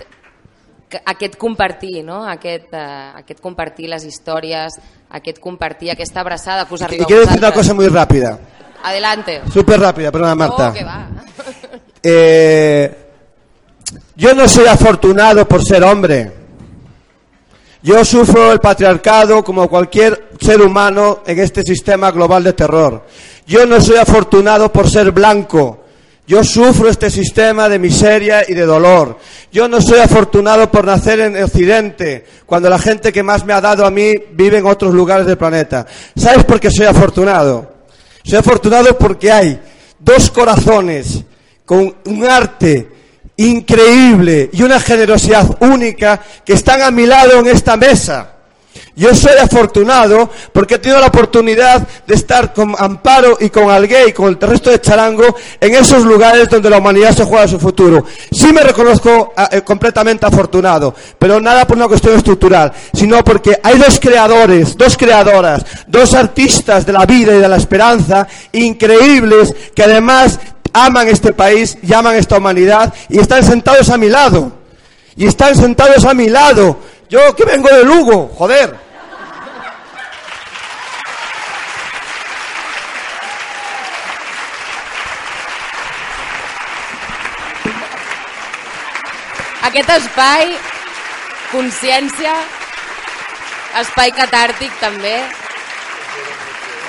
que- aquest compartir, no? aquest, eh, aquest compartir les històries, aquest compartir aquesta abraçada que us arriba quiero a decir una vosaltres. cosa muy rápida, Adelante. súper rápida, perdona Marta. Oh, que va. Eh, yo no soy afortunado por ser hombre. Yo sufro el patriarcado como cualquier ser humano en este sistema global de terror. Yo no soy afortunado por ser blanco. Yo sufro este sistema de miseria y de dolor. Yo no soy afortunado por nacer en Occidente, cuando la gente que más me ha dado a mí vive en otros lugares del planeta. ¿Sabes por qué soy afortunado? Soy afortunado porque hay dos corazones con un arte increíble y una generosidad única que están a mi lado en esta mesa. Yo soy afortunado porque he tenido la oportunidad de estar con Amparo y con Algué y con el resto de Charango en esos lugares donde la humanidad se juega su futuro. Sí me reconozco ah, eh, completamente afortunado, pero nada por una cuestión estructural, sino porque hay dos creadores, dos creadoras, dos artistas de la vida y de la esperanza increíbles que además aman este país y aman esta humanidad y están sentados a mi lado. Y están sentados a mi lado. Yo que vengo de Lugo, joder. Aquest espai, consciència, espai catàrtic també,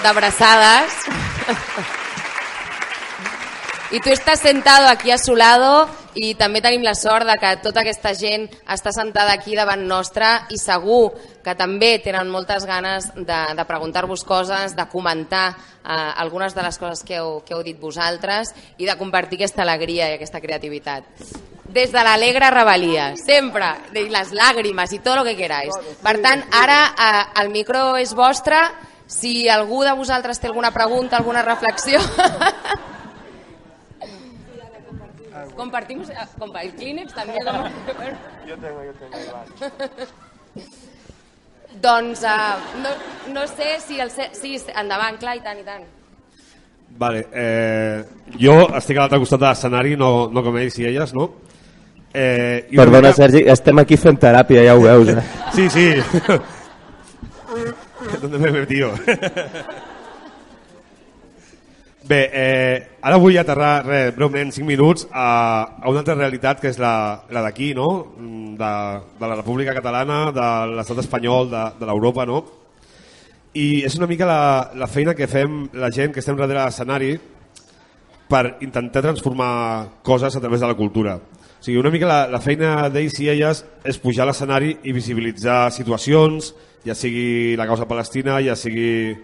d'abraçades. I tu estàs sentado aquí a su lado i també tenim la sort de que tota aquesta gent està sentada aquí davant nostra i segur que també tenen moltes ganes de, de preguntar-vos coses, de comentar eh, algunes de les coses que heu, que heu dit vosaltres i de compartir aquesta alegria i aquesta creativitat. Des de l'alegre rebel·lia, sempre, de les làgrimes i tot el que queráis. Per tant, ara eh, el micro és vostre, si algú de vosaltres té alguna pregunta, alguna reflexió... Compartimos, eh, compa- el Kleenex también. Yo tengo, yo tengo. Doncs uh, no, no sé si el... Sí, endavant, clar, i tant, i tant. Vale, eh, jo estic a l'altre costat de l'escenari, no, no com ells i elles, no? Eh, i Perdona, mica... Sergi, estem aquí fent teràpia, ja ho veus. Eh? Sí, sí. ¿Dónde me he metido? Bé, eh, ara vull aterrar re, breument 5 minuts a, a una altra realitat que és la, la d'aquí, no? de, de la República Catalana, de l'estat espanyol, de, de l'Europa. No? I és una mica la, la feina que fem la gent que estem darrere l'escenari per intentar transformar coses a través de la cultura. O sigui, una mica la, la feina d'ells i elles és pujar a l'escenari i visibilitzar situacions, ja sigui la causa palestina, ja sigui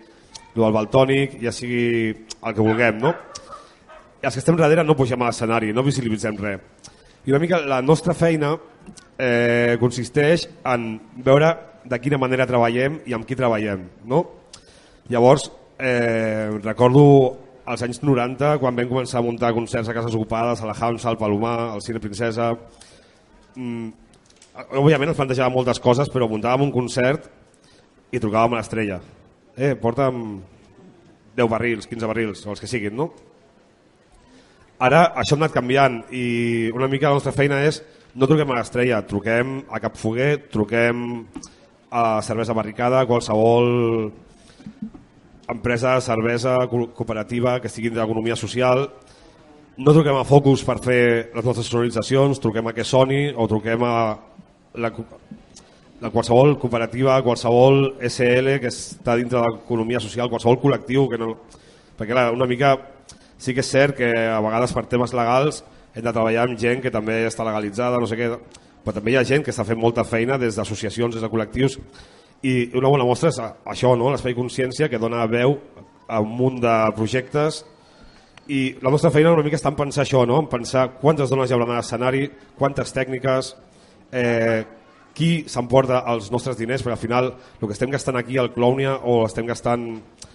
el del baltònic, ja sigui el que vulguem, no? I els que estem darrere no pugem a l'escenari, no visibilitzem res. I una mica la nostra feina eh, consisteix en veure de quina manera treballem i amb qui treballem, no? Llavors, eh, recordo als anys 90, quan vam començar a muntar concerts a cases ocupades, a la Hamsa, al Palomar, al Cine Princesa, mm, òbviament ens plantejàvem moltes coses, però muntàvem un concert i trucàvem a l'estrella. Eh, porta'm 10 barrils, 15 barrils, o els que siguin, no? Ara això ha anat canviant i una mica la nostra feina és no truquem a l'estrella, truquem a Cap Foguer, truquem a cervesa barricada, qualsevol empresa cervesa cooperativa que estigui d'economia social. No truquem a Focus per fer les nostres sonoritzacions, truquem a que soni o truquem a la, la qualsevol cooperativa, qualsevol SL que està dintre de l'economia social, qualsevol col·lectiu, que no... perquè clar, una mica sí que és cert que a vegades per temes legals hem de treballar amb gent que també està legalitzada, no sé què, però també hi ha gent que està fent molta feina des d'associacions, des de col·lectius, i una bona mostra és això, no? l'espai consciència que dona veu a un munt de projectes i la nostra feina una mica està en pensar això, no? en pensar quantes dones hi haurà a l'escenari, quantes tècniques, eh, qui s'emporta els nostres diners, perquè al final el que estem gastant aquí al Clownia o estem gastant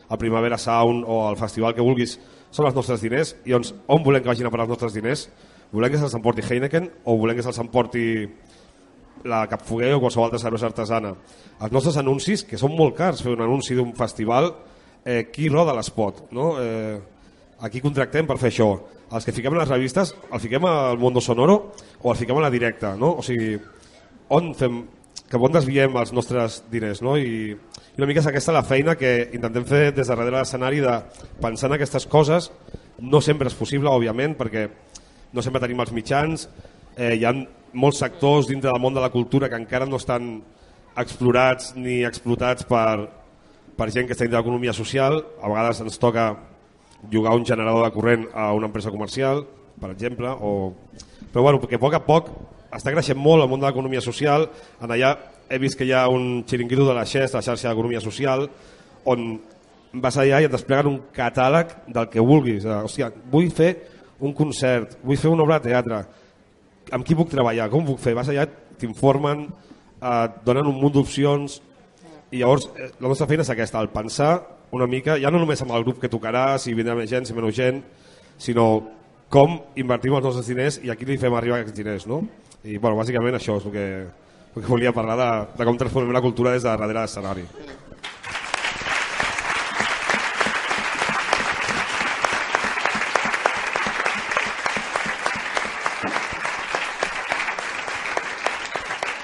al Primavera Sound o al festival que vulguis són els nostres diners i doncs on volem que vagin a parar els nostres diners? Volem que se'ls emporti Heineken o volem que se'ls emporti la Capfoguer o qualsevol altra cervesa artesana? Els nostres anuncis, que són molt cars fer un anunci d'un festival, eh, qui roda l'espot? No? Eh, aquí contractem per fer això. Els que fiquem a les revistes, el fiquem al Mondo Sonoro o el fiquem a la directa, no? O sigui, on fem, cap on desviem els nostres diners, no? I, i una mica és aquesta la feina que intentem fer des de darrere l'escenari de pensar en aquestes coses, no sempre és possible, òbviament, perquè no sempre tenim els mitjans, eh, hi ha molts sectors dintre del món de la cultura que encara no estan explorats ni explotats per, per gent que està dintre l'economia social, a vegades ens toca jugar un generador de corrent a una empresa comercial, per exemple, o... però bueno, perquè a poc a poc està creixent molt el món de l'economia social. En allà he vist que hi ha un xiringuito de la XES, la xarxa d'economia social, on vas allà i et despleguen un catàleg del que vulguis. Hòstia, vull fer un concert, vull fer una obra de teatre, amb qui puc treballar, com puc fer? Vas allà, t'informen, et donen un munt d'opcions i llavors eh, la nostra feina és aquesta, el pensar una mica, ja no només amb el grup que tocarà, si vindrà més gent, si menys gent, sinó com invertim els nostres diners i a qui li fem arribar aquests diners. No? I bueno, bàsicament això és el que, el que volia parlar de, de com transformem la cultura des de darrere de l'escenari.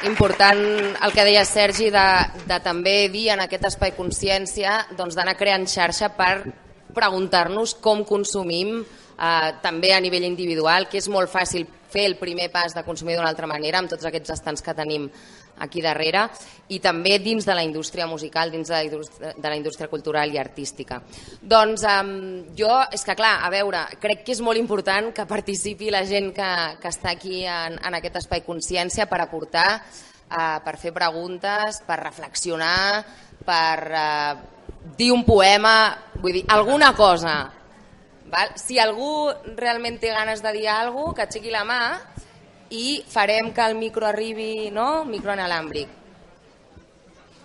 important el que deia Sergi de, de també dir en aquest espai consciència doncs d'anar creant xarxa per preguntar-nos com consumim eh, també a nivell individual, que és molt fàcil fer el primer pas de consumir d'una altra manera amb tots aquests estants que tenim aquí darrere i també dins de la indústria musical, dins de la indústria, de la indústria cultural i artística. Doncs um, jo, és que clar, a veure, crec que és molt important que participi la gent que, que està aquí en, en aquest espai consciència per aportar, uh, per fer preguntes, per reflexionar, per uh, dir un poema, vull dir, alguna cosa Val? Si algú realment té ganes de dir alguna cosa, que aixequi la mà i farem que el micro arribi, no? Micro analàmbric.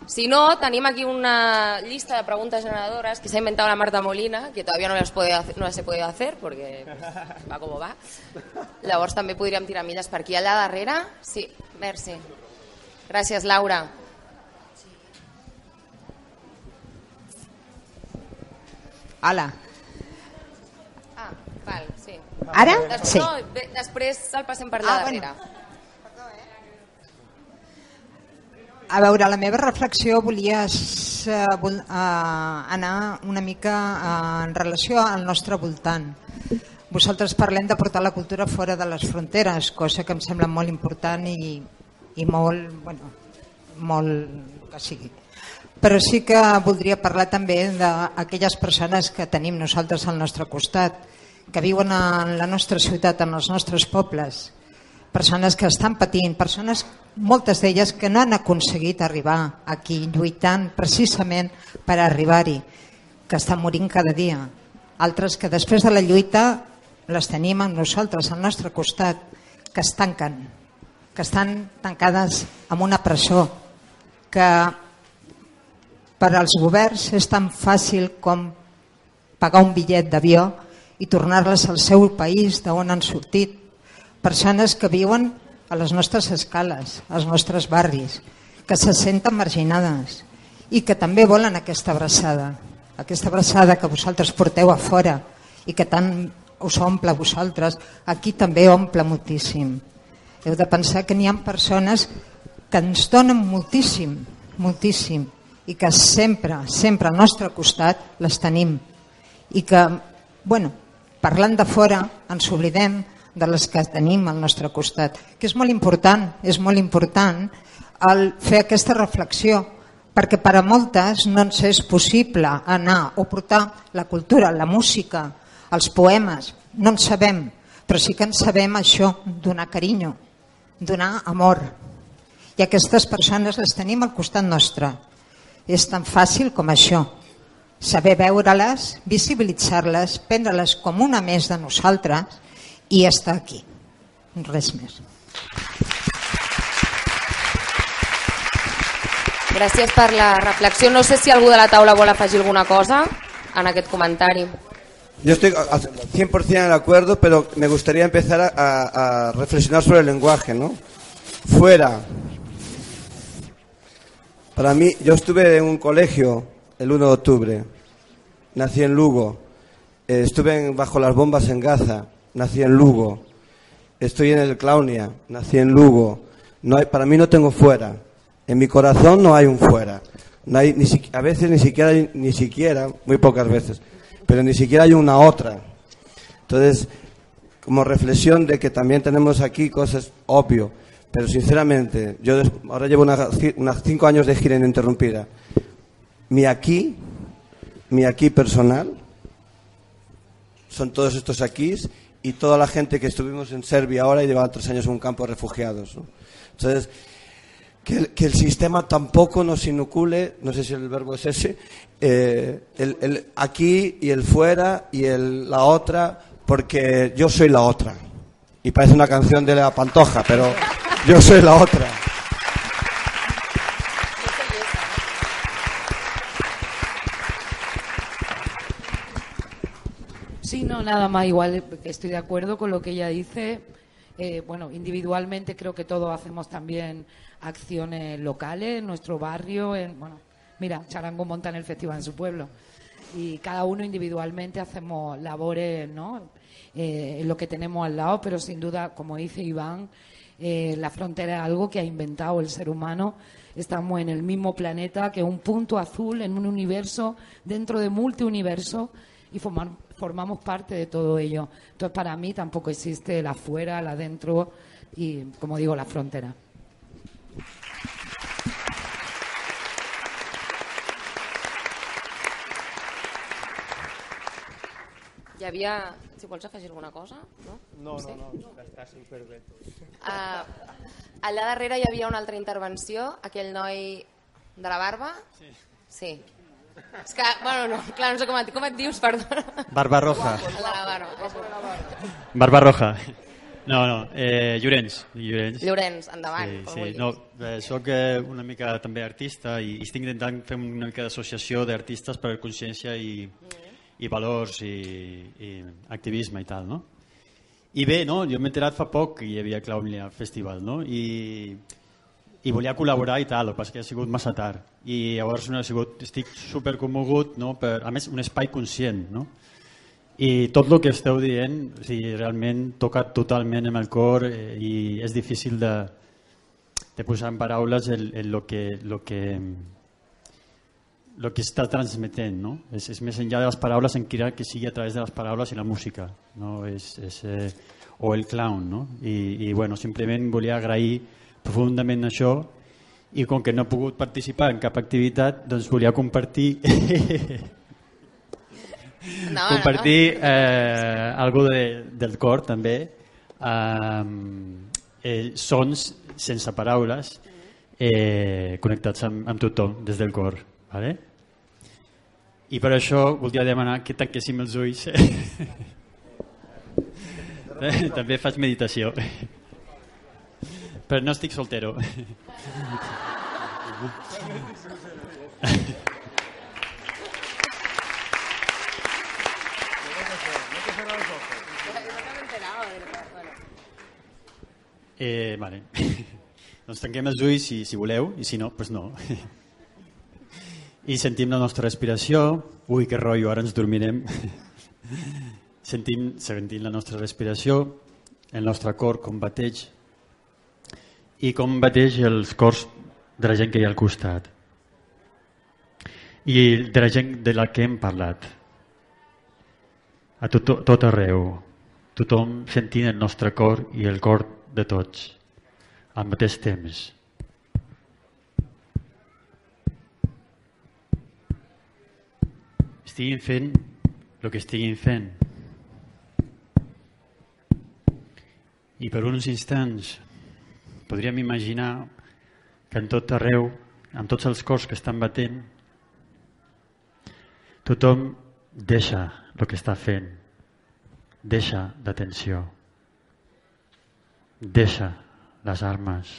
Si no, tenim aquí una llista de preguntes generadores que s'ha inventat la Marta Molina, que todavía no les puede no las he podido hacer porque pues, va com va. Llavors també podríem tirar milles per aquí. Allà darrere? Sí, merci. Gràcies, Laura. Hola, Ara? Des Sí. no, bé, després el passem per la Ah, bueno. darrere. A veure, la meva reflexió volia eh, vol, eh, anar una mica eh, en relació al nostre voltant. Vosaltres parlem de portar la cultura fora de les fronteres, cosa que em sembla molt important i, i molt, bueno, molt que sigui. Però sí que voldria parlar també d'aquelles persones que tenim nosaltres al nostre costat, que viuen en la nostra ciutat, en els nostres pobles, persones que estan patint, persones, moltes d'elles que no han aconseguit arribar aquí, lluitant precisament per arribar-hi, que estan morint cada dia. Altres que després de la lluita les tenim amb nosaltres, al nostre costat, que es tanquen, que estan tancades en una presó, que per als governs és tan fàcil com pagar un bitllet d'avió i tornar-les al seu país d'on han sortit. Persones que viuen a les nostres escales, als nostres barris, que se senten marginades i que també volen aquesta abraçada, aquesta abraçada que vosaltres porteu a fora i que tant us omple a vosaltres, aquí també omple moltíssim. Heu de pensar que n'hi ha persones que ens donen moltíssim, moltíssim, i que sempre, sempre al nostre costat les tenim. I que, bueno, parlant de fora, ens oblidem de les que tenim al nostre costat, que és molt important, és molt important el fer aquesta reflexió, perquè per a moltes no ens és possible anar o portar la cultura, la música, els poemes, no en sabem, però sí que en sabem això, donar carinyo, donar amor. I aquestes persones les tenim al costat nostre. És tan fàcil com això, saber veure-les, visibilitzar-les, prendre-les com una més de nosaltres i estar aquí. Res més. Gràcies per la reflexió. No sé si algú de la taula vol afegir alguna cosa en aquest comentari. Yo estoy al 100% de acuerdo, pero me gustaría empezar a, a- a reflexionar sobre el lenguaje, ¿no? Fuera. Para mí, yo estuve en un colegio el 1 de octubre, nací en Lugo, estuve en- bajo las bombas en Gaza, nací en Lugo, estoy en el Claunia, nací en Lugo. Para mí no tengo fuera, en mi corazón no hay un fuera. No hay, ni a veces ni siquiera, ni siquiera, muy pocas veces, pero ni siquiera hay una otra. Entonces, como reflexión de que también tenemos aquí cosas obvio, pero sinceramente, yo ahora llevo una- unos cinco años de gira ininterrumpida. Mi aquí, mi aquí personal, son todos estos aquí y toda la gente que estuvimos en Serbia ahora y llevan tres años en un campo de refugiados. Entonces, que el, que el sistema tampoco nos inocule, no sé si el verbo es ese, eh, el, el aquí y el fuera y el la otra, porque yo soy la otra. Y parece una canción de la Pantoja, pero yo soy la otra. Sí, no, nada más. Igual estoy de acuerdo con lo que ella dice. Eh, bueno, individualmente creo que todos hacemos también acciones locales en nuestro barrio. En, bueno, mira, Charango monta en el festival en su pueblo. Y cada uno individualmente hacemos labores, ¿no? Eh, en lo que tenemos al lado, pero sin duda, como dice Iván, eh, la frontera es algo que ha inventado el ser humano. Estamos en el mismo planeta que un punto azul en un universo, dentro de multiuniverso, y formar- formamos parte de todo ello. Entonces, para mí tampoco existe el afuera, el adentro y, como digo, la frontera. Hi havia... Si vols afegir alguna cosa, no? No, Sí? no, no, està superbé. Uh, allà darrere hi havia una altra intervenció, aquell noi de la barba? Sí. Sí. És que, bueno, no, clar, no sé com et, com et dius, perdona. Barbarroja. La barba. Barbarroja. No, no, eh, Llorenç. Llorenç. Llorenç, endavant. Sí, sí. No, eh, soc eh, una mica també artista i, i estic intentant fer una mica d'associació d'artistes per consciència i, i valors i, i activisme i tal, no? I bé, no, jo m'he enterat fa poc que hi havia Clownia Festival, no? I, i volia col·laborar i tal, el que passa que ha sigut massa tard i llavors no ha sigut, estic super commogut no? per, a més un espai conscient no? i tot el que esteu dient o sigui, realment toca totalment amb el cor eh, i és difícil de, de posar en paraules el, el, lo que, lo que, lo que està transmetent no? és, és més enllà de les paraules en que sigui a través de les paraules i la música no? és, és, eh, o el clown no? I, i bueno, simplement volia agrair profundament això i com que no he pogut participar en cap activitat doncs volia compartir No, compartir eh, algo de, del cor també. Eh, eh, sons sense paraules eh, connectats amb, amb tothom des del cor vale? i per això voldria demanar que tanquéssim els ulls. També faig meditació però no estic soltero. Eh, vale. doncs tanquem els ulls si, si voleu i si no, doncs no. I sentim la nostra respiració. Ui, que rotllo, ara ens dormirem. sentim, sentim la nostra respiració, el nostre cor com bateix i com bateix els cors de la gent que hi ha al costat? I de la gent de la que hem parlat. A tot, tot arreu. Tothom sentint el nostre cor i el cor de tots al mateix temps. Estiguin fent el que estiguin fent. I per uns instants podríem imaginar que en tot arreu, amb tots els cors que estan batent, tothom deixa el que està fent, deixa d'atenció, deixa les armes,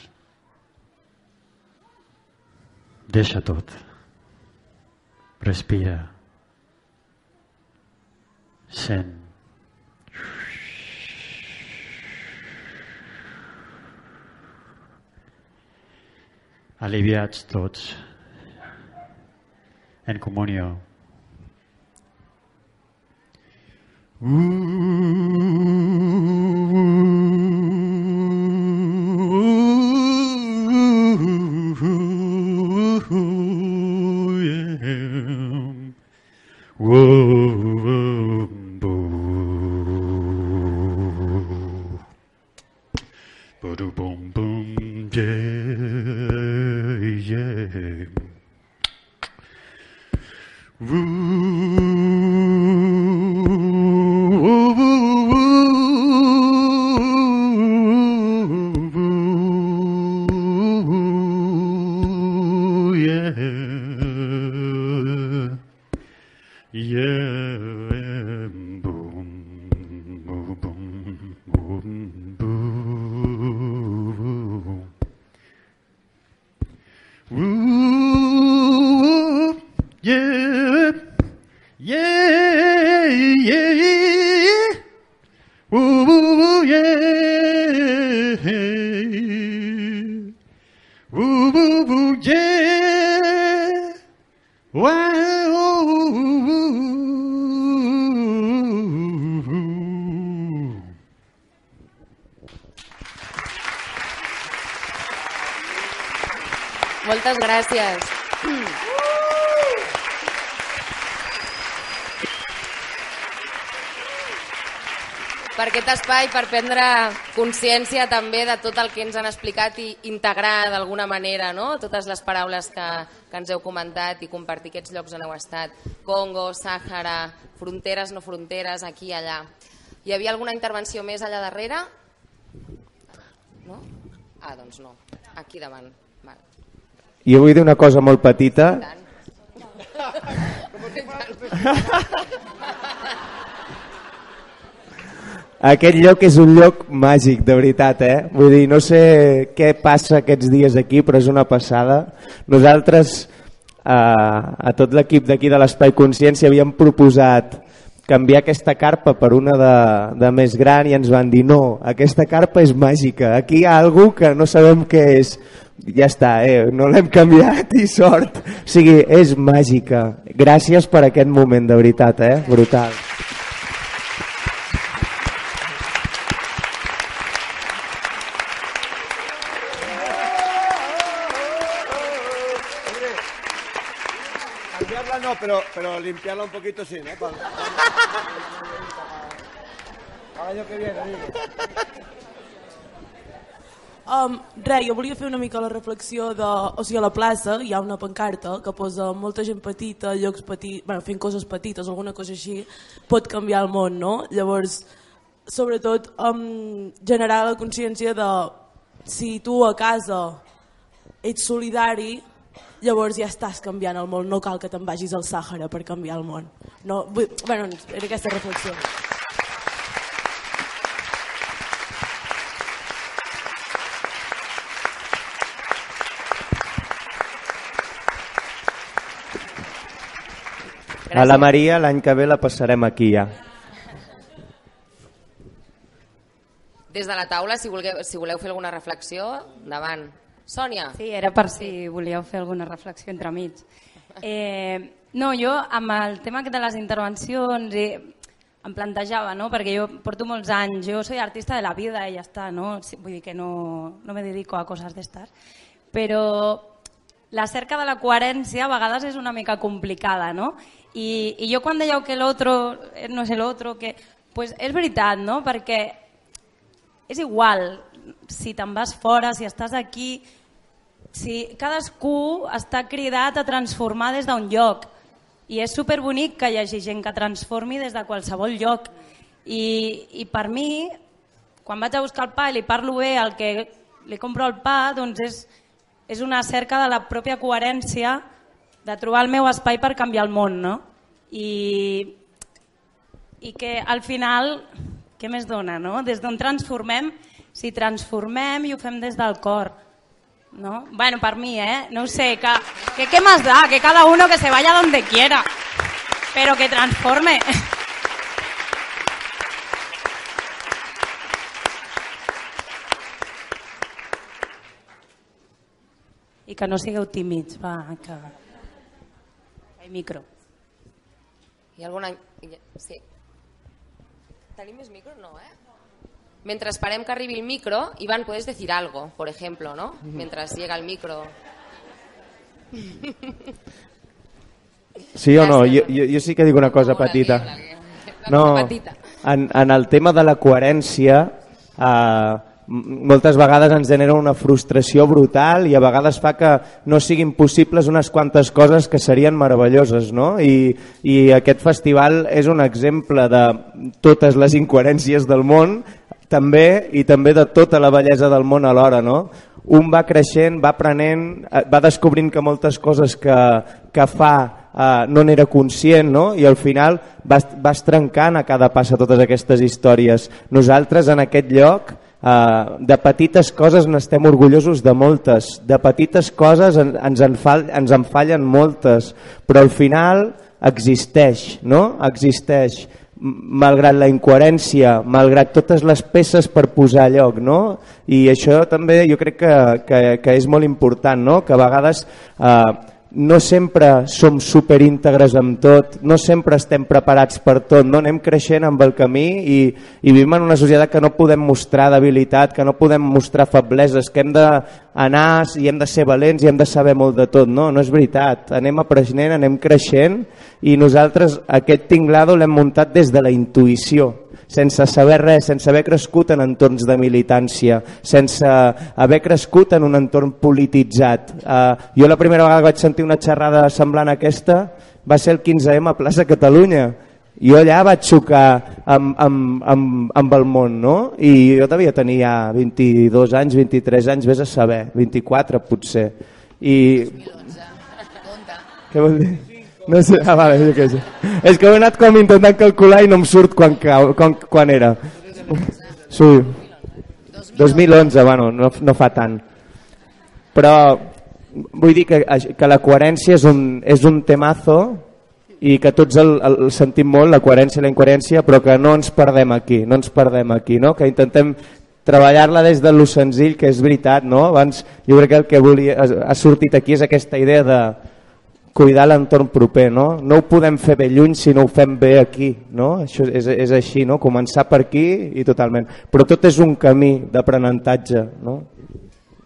deixa tot, respira, sent, aliviats tots en comunió. Boom, Woo! Gràcies. per aquest espai, per prendre consciència també de tot el que ens han explicat i integrar d'alguna manera no? totes les paraules que, que ens heu comentat i compartir aquests llocs on heu estat. Congo, Sàhara, fronteres, no fronteres, aquí i allà. Hi havia alguna intervenció més allà darrere? No? Ah, doncs no. Aquí davant. Jo vull dir una cosa molt petita. Aquest lloc és un lloc màgic, de veritat, eh? Vull dir, no sé què passa aquests dies aquí, però és una passada. Nosaltres, eh, a tot l'equip d'aquí de l'Espai Consciència, havíem proposat canviar aquesta carpa per una de, de més gran i ens van dir no, aquesta carpa és màgica, aquí hi ha algú que no sabem què és ja està, eh? no l'hem canviat i sort, o sigui, és màgica gràcies per aquest moment de veritat, eh? brutal no, pero, pero limpiarla un poquito sí, ¿no? Para, para el año que viene. Um, res, jo volia fer una mica la reflexió de... O sigui, a la plaça hi ha una pancarta que posa molta gent petita, llocs petits, bueno, fent coses petites, alguna cosa així, pot canviar el món, no? Llavors, sobretot, um, generar la consciència de si tu a casa ets solidari, llavors ja estàs canviant el món, no cal que te'n vagis al Sàhara per canviar el món. No, vull, bueno, era aquesta reflexió. A la Maria l'any que ve la passarem aquí ja. Des de la taula, si voleu, si voleu fer alguna reflexió, endavant. Sònia. Sí, era per si volíeu fer alguna reflexió entre mig. Eh, no, jo amb el tema de les intervencions eh, em plantejava, no? perquè jo porto molts anys, jo soy artista de la vida i ja està, no? vull dir que no, no me dedico a coses d'estar, però la cerca de la coherència a vegades és una mica complicada, no? I, i jo quan dèieu que l'altre no és l'altre, que... Pues és veritat, no? Perquè és igual si te'n vas fora, si estàs aquí, Sí, cadascú està cridat a transformar des d'un lloc i és superbonic que hi hagi gent que transformi des de qualsevol lloc i, i per mi quan vaig a buscar el pa i li parlo bé al que li compro el pa doncs és, és una cerca de la pròpia coherència de trobar el meu espai per canviar el món no? I, i que al final què més dona? No? Des d'on transformem, si transformem i ho fem des del cor ¿no? Bueno, para mí, ¿eh? No sé, que, que qué más da, que cada uno que se vaya donde quiera, pero que transforme. I que no sigueu tímids, va, que... Hay micro. Hi ha alguna... Sí. Tenim més micro? No, eh? Mientras esperem que arribi el micro, Iván, puedes decir algo, por ejemplo, ¿no? Mientras llega el micro. Sí o no? Jo, jo, jo sí que dic una cosa petita. No, en, en el tema de la coherència, eh, moltes vegades ens genera una frustració brutal i a vegades fa que no siguin possibles unes quantes coses que serien meravelloses no? I, i aquest festival és un exemple de totes les incoherències del món també i també de tota la bellesa del món alhora. No? Un va creixent, va aprenent, eh, va descobrint que moltes coses que, que fa eh, no n'era conscient no? i al final vas, vas trencant a cada passa totes aquestes històries. Nosaltres en aquest lloc Uh, de petites coses n'estem orgullosos de moltes, de petites coses en, ens, en fall, ens en fallen moltes, però al final existeix, no? Existeix malgrat la incoherència, malgrat totes les peces per posar a lloc, no? I això també jo crec que, que, que és molt important, no? Que a vegades eh, no sempre som superíntegres amb tot, no sempre estem preparats per tot, no anem creixent amb el camí i, i vivim en una societat que no podem mostrar debilitat, que no podem mostrar febleses, que hem d'anar i hem de ser valents i hem de saber molt de tot. No, no és veritat. Anem aprenent, anem creixent i nosaltres aquest tinglado l'hem muntat des de la intuïció sense saber res, sense haver crescut en entorns de militància, sense haver crescut en un entorn polititzat. Uh, jo la primera vegada que vaig sentir una xerrada semblant a aquesta va ser el 15M a plaça Catalunya. Jo allà vaig xocar amb, amb, amb, amb el món, no? I jo devia tenir ja 22 anys, 23 anys, vés a saber, 24 potser. I... Què vol dir? No sé, ah, vale, jo què sé. És que ho he anat com intentant calcular i no em surt quan, quan, quan era. Sí. 2011, bueno, no, no fa tant. Però vull dir que, que la coherència és un, és un temazo i que tots el, el sentim molt, la coherència i la incoherència, però que no ens perdem aquí, no ens perdem aquí, no? que intentem treballar-la des de lo senzill, que és veritat, no? Abans jo crec que el que volia, ha sortit aquí és aquesta idea de cuidar l'entorn proper, no? No ho podem fer bé lluny si no ho fem bé aquí, no? Això és, és així, no? Començar per aquí i totalment. Però tot és un camí d'aprenentatge, no?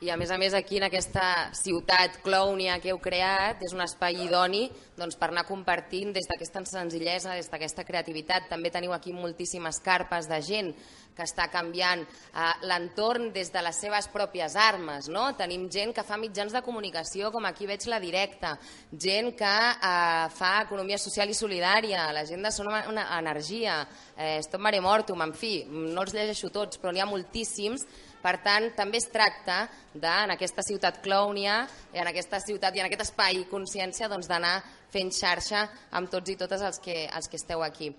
I a més a més aquí en aquesta ciutat clownia que heu creat és un espai idoni doncs, per anar compartint des d'aquesta senzillesa, des d'aquesta creativitat. També teniu aquí moltíssimes carpes de gent que està canviant eh, l'entorn des de les seves pròpies armes. No? Tenim gent que fa mitjans de comunicació, com aquí veig la directa, gent que eh, fa economia social i solidària, la gent de Som una Energia, eh, Stop Mare Mortum, en fi, no els llegeixo tots, però n'hi ha moltíssims per tant, també es tracta de, en aquesta ciutat clownia, en aquesta ciutat i en aquest espai consciència doncs, d'anar fent xarxa amb tots i totes els que, els que esteu aquí.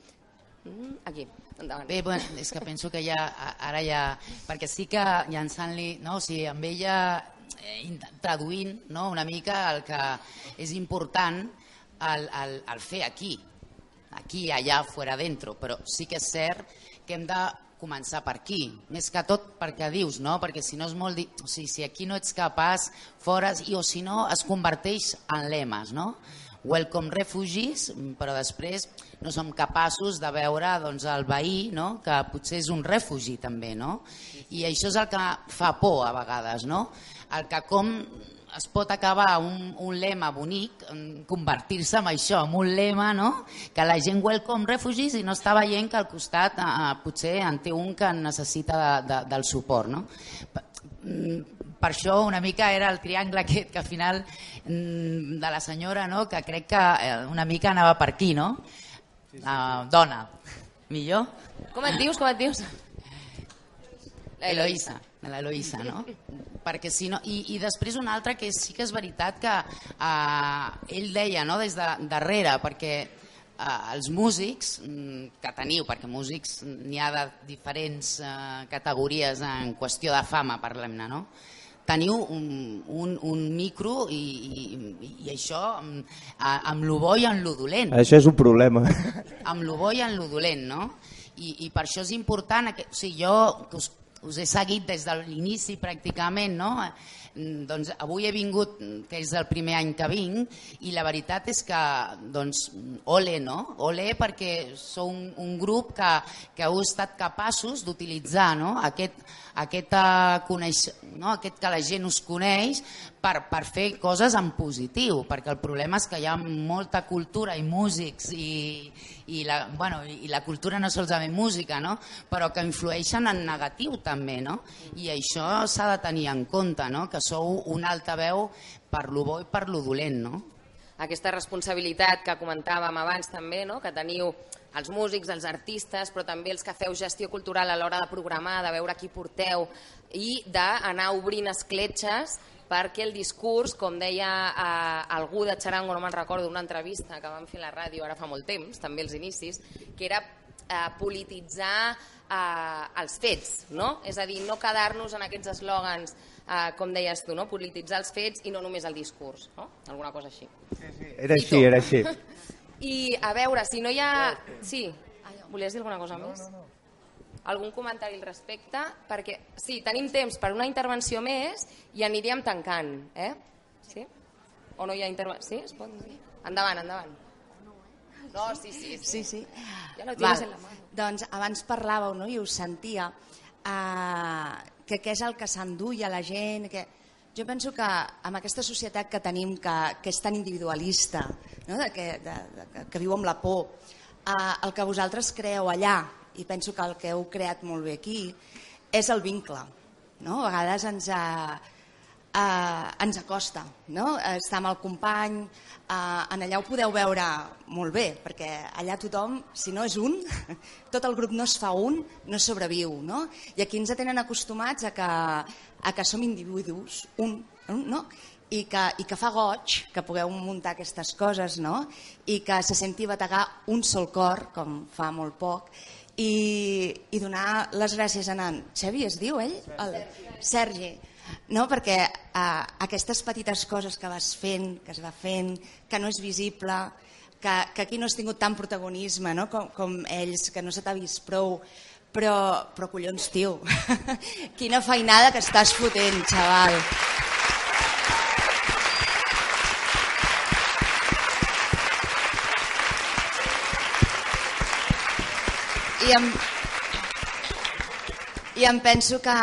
Mm, aquí, endavant. Bé, bueno, és que penso que ja, ara ja... Perquè sí que llançant-li, no? o sigui, amb ella eh, traduint no? una mica el que és important el, el, el fer aquí, aquí, allà, fora dentro, però sí que és cert que hem de començar per aquí, més que tot perquè dius, no? perquè si no és molt... O sigui, si aquí no ets capaç, fora, i o si no es converteix en lemes, no? Welcome refugees, però després no som capaços de veure doncs, el veí, no? que potser és un refugi també, no? I això és el que fa por a vegades, no? El que com es pot acabar un, un lema bonic, convertir-se en això, en un lema, no? que la gent welcome refugees i no està veient que al costat eh, potser en té un que necessita de, de, del suport. No? Per, això una mica era el triangle aquest que al final mm, de la senyora, no? que crec que eh, una mica anava per aquí, no? Uh, dona, millor? Com et dius, com et dius? Eloïsa, l'Eloïsa, no? perquè si no, i, i després una altra que sí que és veritat que eh, ell deia no, des de darrere, perquè eh, els músics mm, que teniu, perquè músics n'hi ha de diferents eh, categories en qüestió de fama, parlem-ne, no? Teniu un, un, un micro i, i, i això amb, amb lo bo i amb lo dolent. Això és un problema. Amb lo bo i amb lo dolent, no? I, i per això és important, que, o sigui, jo que us us he seguit des de l'inici pràcticament, no? Mm, doncs avui he vingut, que és el primer any que vinc, i la veritat és que, doncs, ole, no? Ole perquè sou un, un grup que, que heu estat capaços d'utilitzar no? aquest, aquest, coneix, no? aquest que la gent us coneix per, per fer coses en positiu, perquè el problema és que hi ha molta cultura i músics i, i, la, bueno, i la cultura no solament música, no? però que influeixen en negatiu també, no? i això s'ha de tenir en compte, no? que sou un altaveu per lo bo i per lo dolent, no? Aquesta responsabilitat que comentàvem abans també, no? que teniu els músics, els artistes, però també els que feu gestió cultural a l'hora de programar, de veure qui porteu i d'anar obrint escletxes perquè el discurs, com deia eh, algú de Charango, no me'n recordo, una entrevista que vam fer a la ràdio ara fa molt temps, també els inicis, que era eh, polititzar eh, els fets, no? és a dir, no quedar-nos en aquests eslògans eh, com deies tu, no? polititzar els fets i no només el discurs, no? alguna cosa així. Sí, sí. Era així, era així. I a veure, si no hi ha... Sí, volies dir alguna cosa més? No, no, no. Algun comentari al respecte? Perquè sí, tenim temps per una intervenció més i aniríem tancant. Eh? Sí? O no hi ha intervenció? Sí? Es pot dir? Endavant, endavant. No, sí, sí. Sí, sí. sí. Ja lo tienes Val. en la mano. Doncs abans parlàveu no? i us sentia eh, que què és el que s'enduia la gent, que... Jo penso que amb aquesta societat que tenim, que, que és tan individualista, no? de que, de, de, que viu amb la por, eh, el que vosaltres creeu allà, i penso que el que heu creat molt bé aquí, és el vincle. No? A vegades ens, eh, eh, ens acosta, no? estar amb el company, eh, en allà ho podeu veure molt bé, perquè allà tothom, si no és un, tot el grup no es fa un, no sobreviu, no? I aquí ens tenen acostumats a que, a que som individus, un, no? I que, i que fa goig que pugueu muntar aquestes coses no? i que se senti bategar un sol cor, com fa molt poc, i, i donar les gràcies a Nan. Xavi es diu ell? El, Sergi no? perquè eh, aquestes petites coses que vas fent, que es va fent, que no és visible, que, que aquí no has tingut tant protagonisme no? com, com ells, que no se t'ha vist prou, però, però collons, tio, quina feinada que estàs fotent, xaval. I em, i em penso que,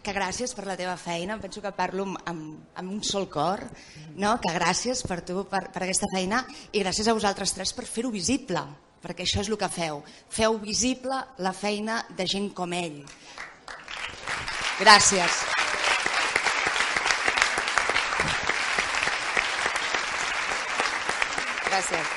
que, gràcies per la teva feina, em penso que parlo amb, amb un sol cor, no? que gràcies per tu, per, per aquesta feina, i gràcies a vosaltres tres per fer-ho visible, perquè això és el que feu. Feu visible la feina de gent com ell. Gràcies. Gràcies.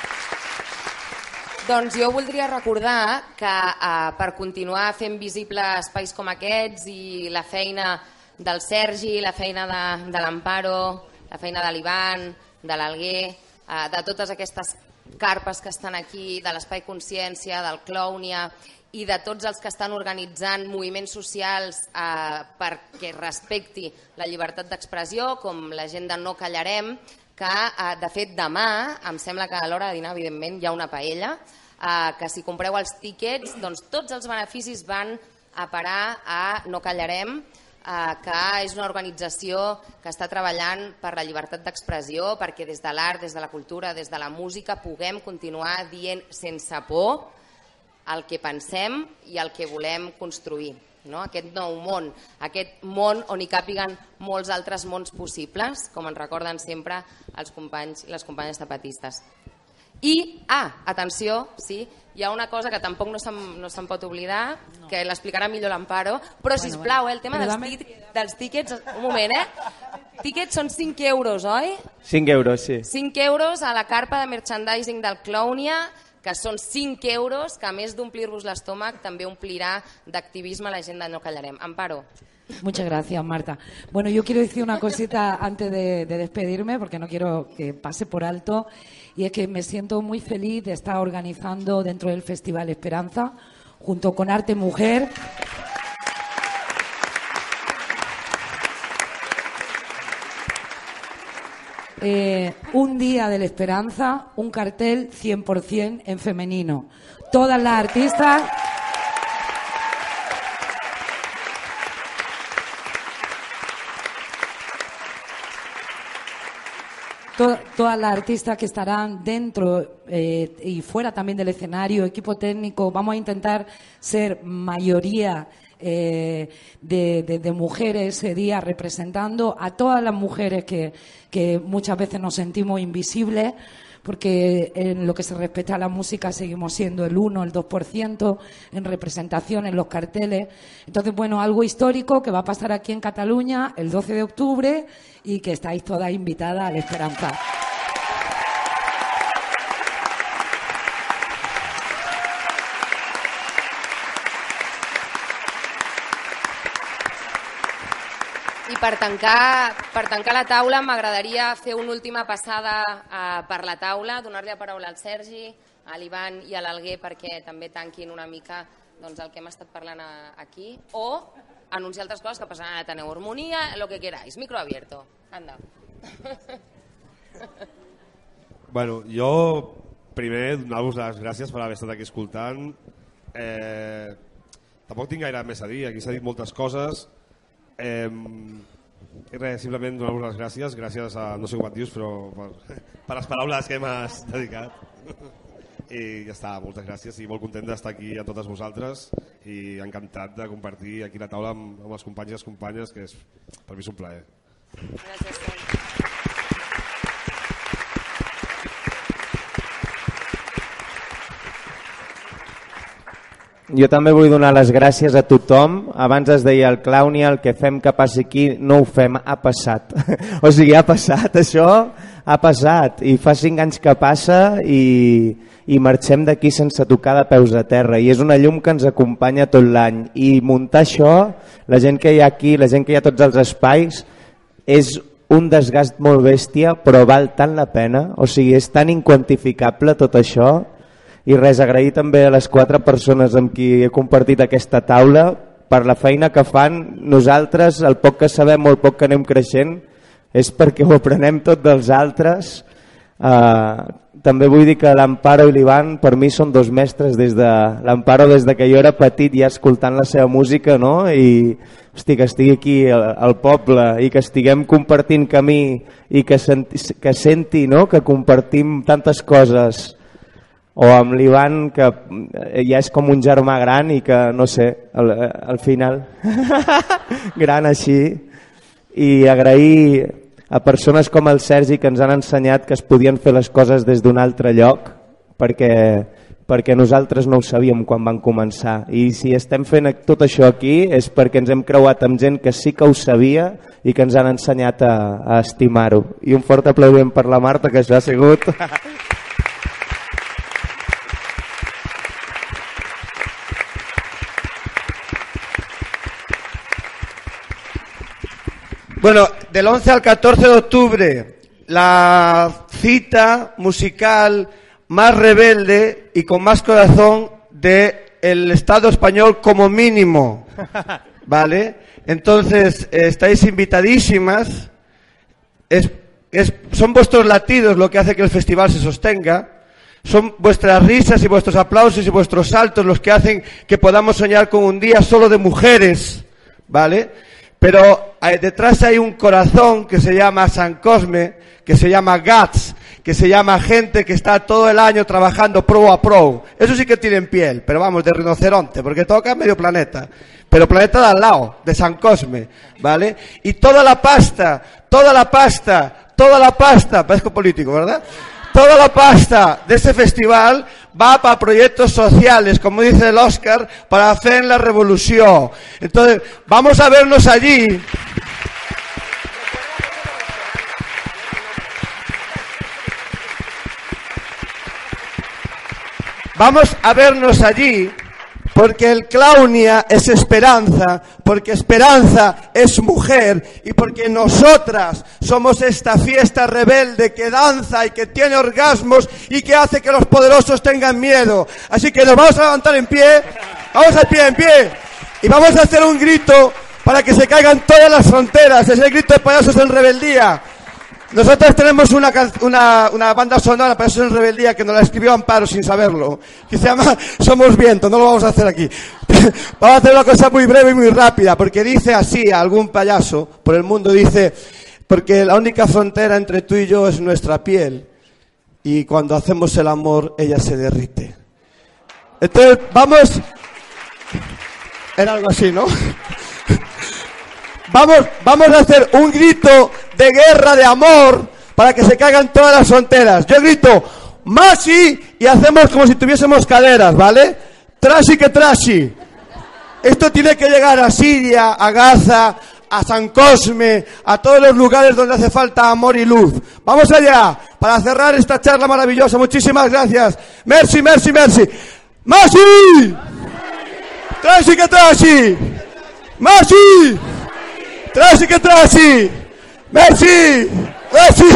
Doncs jo voldria recordar que eh, per continuar fent visible espais com aquests i la feina del Sergi, la feina de, de l'Amparo, la feina de l'Ivan, de l'Alguer, eh, de totes aquestes carpes que estan aquí, de l'Espai Consciència, del Clownia i de tots els que estan organitzant moviments socials eh, perquè respecti la llibertat d'expressió, com la gent de No Callarem, que eh, de fet demà, em sembla que a l'hora de dinar evidentment hi ha una paella, eh, que si compreu els tíquets doncs tots els beneficis van a parar a No Callarem, que és una organització que està treballant per la llibertat d'expressió, perquè des de l'art, des de la cultura, des de la música puguem continuar dient sense por el que pensem i el que volem construir no? aquest nou món, aquest món on hi càpiguen molts altres mons possibles, com ens recorden sempre els companys i les companyes tapatistes. I, ah, atenció, sí, hi ha una cosa que tampoc no se'n no se pot oblidar, no. que l'explicarà millor l'Amparo, però, bueno, sisplau, eh, el tema dels, tí, dels tíquets, un moment, eh? Tíquets són 5 euros, oi? 5 euros, sí. 5 euros a la carpa de merchandising del Clownia, que son 5 euros, que a més d'omplir-vos l'estómac també omplirà d'activisme la gent de No Callarem. Amparo. Muchas gracias, Marta. Bueno, yo quiero decir una cosita antes de, de, despedirme, porque no quiero que pase por alto, y es que me siento muy feliz de estar organizando dentro del Festival Esperanza, junto con Arte Mujer. Eh, un día de la esperanza, un cartel 100% en femenino. Todas las artistas... todas las artistas que estarán dentro eh, y fuera también del escenario, equipo técnico, vamos a intentar ser mayoría eh, de, mujeres ese día representando a todas las mujeres que, que muchas veces nos sentimos invisibles porque en lo que se respecta a la música seguimos siendo el 1, el 2% en representación en los carteles. Entonces, bueno, algo histórico que va a pasar aquí en Cataluña el 12 de octubre y que estáis todas invitadas a la Esperanza. Per tancar, per tancar la taula m'agradaria fer una última passada uh, per la taula, donar-li la paraula al Sergi, a l'Ivan i a l'Alguer perquè també tanquin una mica doncs, el que hem estat parlant a, aquí, o anunciar altres coses que passaran a Taneu Hormonia, lo que queráis. Micro abierto. Anda. Bueno, jo primer donar-vos les gràcies per haver estat aquí escoltant. Eh, tampoc tinc gaire més a dir, aquí s'ha dit moltes coses. Eh, i res, simplement donar-vos les gràcies, gràcies a no sé com et dius, però per, per les paraules que m'has dedicat. I ja està, moltes gràcies i molt content d'estar aquí a totes vosaltres i encantat de compartir aquí la taula amb, amb els companys i les companyes, que és, per mi és un plaer. Gràcies, Jo també vull donar les gràcies a tothom. Abans es deia el Clownia, el que fem que passi aquí no ho fem, ha passat. o sigui, ha passat, això ha passat. I fa cinc anys que passa i, i marxem d'aquí sense tocar de peus a terra. I és una llum que ens acompanya tot l'any. I muntar això, la gent que hi ha aquí, la gent que hi ha tots els espais, és un desgast molt bèstia, però val tant la pena. O sigui, és tan inquantificable tot això i res, agrair també a les quatre persones amb qui he compartit aquesta taula per la feina que fan. Nosaltres, el poc que sabem o el poc que anem creixent, és perquè ho aprenem tot dels altres. Uh, també vull dir que l'Amparo i l'Ivan per mi són dos mestres des de l'Amparo des de que jo era petit ja escoltant la seva música no? i hosti, que estigui aquí al, al poble i que estiguem compartint camí i que senti, que senti no? que compartim tantes coses o amb l'Ivan que ja és com un germà gran i que no sé, al, al final gran així. I agrair a persones com el Sergi que ens han ensenyat que es podien fer les coses des d'un altre lloc perquè, perquè nosaltres no ho sabíem quan van començar. I si estem fent tot això aquí és perquè ens hem creuat amb gent que sí que ho sabia i que ens han ensenyat a, a estimar-ho. I un fort aplaudiment per la Marta que això ha sigut Bueno, del 11 al 14 de octubre, la cita musical más rebelde y con más corazón del el Estado español como mínimo. ¿Vale? Entonces, eh, estáis invitadísimas. Es, es, son vuestros latidos lo que hace que el festival se sostenga. Son vuestras risas y vuestros aplausos y vuestros saltos los que hacen que podamos soñar con un día solo de mujeres. ¿Vale? Pero eh, detrás hay un corazón que se llama San Cosme, que se llama GATS, que se llama gente que está todo el año trabajando pro a pro. Eso sí que tienen piel, pero vamos, de rinoceronte, porque toca medio planeta. Pero planeta de al lado, de San Cosme, ¿vale? Y toda la pasta, toda la pasta, toda la pasta, parezco político, ¿verdad? Toda la pasta de este festival va para proyectos sociales, como dice el Oscar, para hacer la revolución. Entonces, vamos a vernos allí. Vamos a vernos allí porque el Claunia es esperanza, porque esperanza es mujer y porque nosotras somos esta fiesta rebelde que danza y que tiene orgasmos y que hace que los poderosos tengan miedo. Así que nos vamos a levantar en pie, vamos a pie, en pie y vamos a hacer un grito para que se caigan todas las fronteras. Es el grito de payasos en rebeldía. Nosotros tenemos una, una, una, banda sonora para eso en rebeldía que nos la escribió Amparo sin saberlo, que se llama Somos Viento, no lo vamos a hacer aquí. vamos a hacer una cosa muy breve y muy rápida, porque dice así a algún payaso por el mundo, dice, porque la única frontera entre tú y yo es nuestra piel, y cuando hacemos el amor ella se derrite. Entonces, vamos, era algo así, ¿no? Vamos, vamos a hacer un grito de guerra, de amor, para que se caigan todas las fronteras. Yo grito, Masi, y hacemos como si tuviésemos caderas, ¿vale? Trashi que trashi. Esto tiene que llegar a Siria, a Gaza, a San Cosme, a todos los lugares donde hace falta amor y luz. Vamos allá, para cerrar esta charla maravillosa. Muchísimas gracias. Merci, merci, merci. ¡Masi! ¡Trashi que trashi! ¡Masi! ¡Trashi que trashi! ¡Merci! ¡Merci!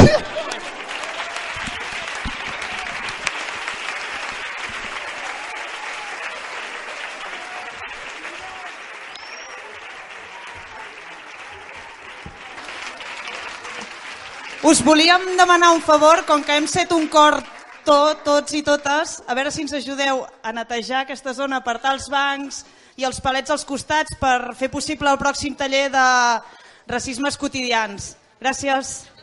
Us volíem demanar un favor, com que hem set un cor tot, tots i totes, a veure si ens ajudeu a netejar aquesta zona, apartar els bancs i els palets als costats per fer possible el pròxim taller de racismes quotidians. Gràcies.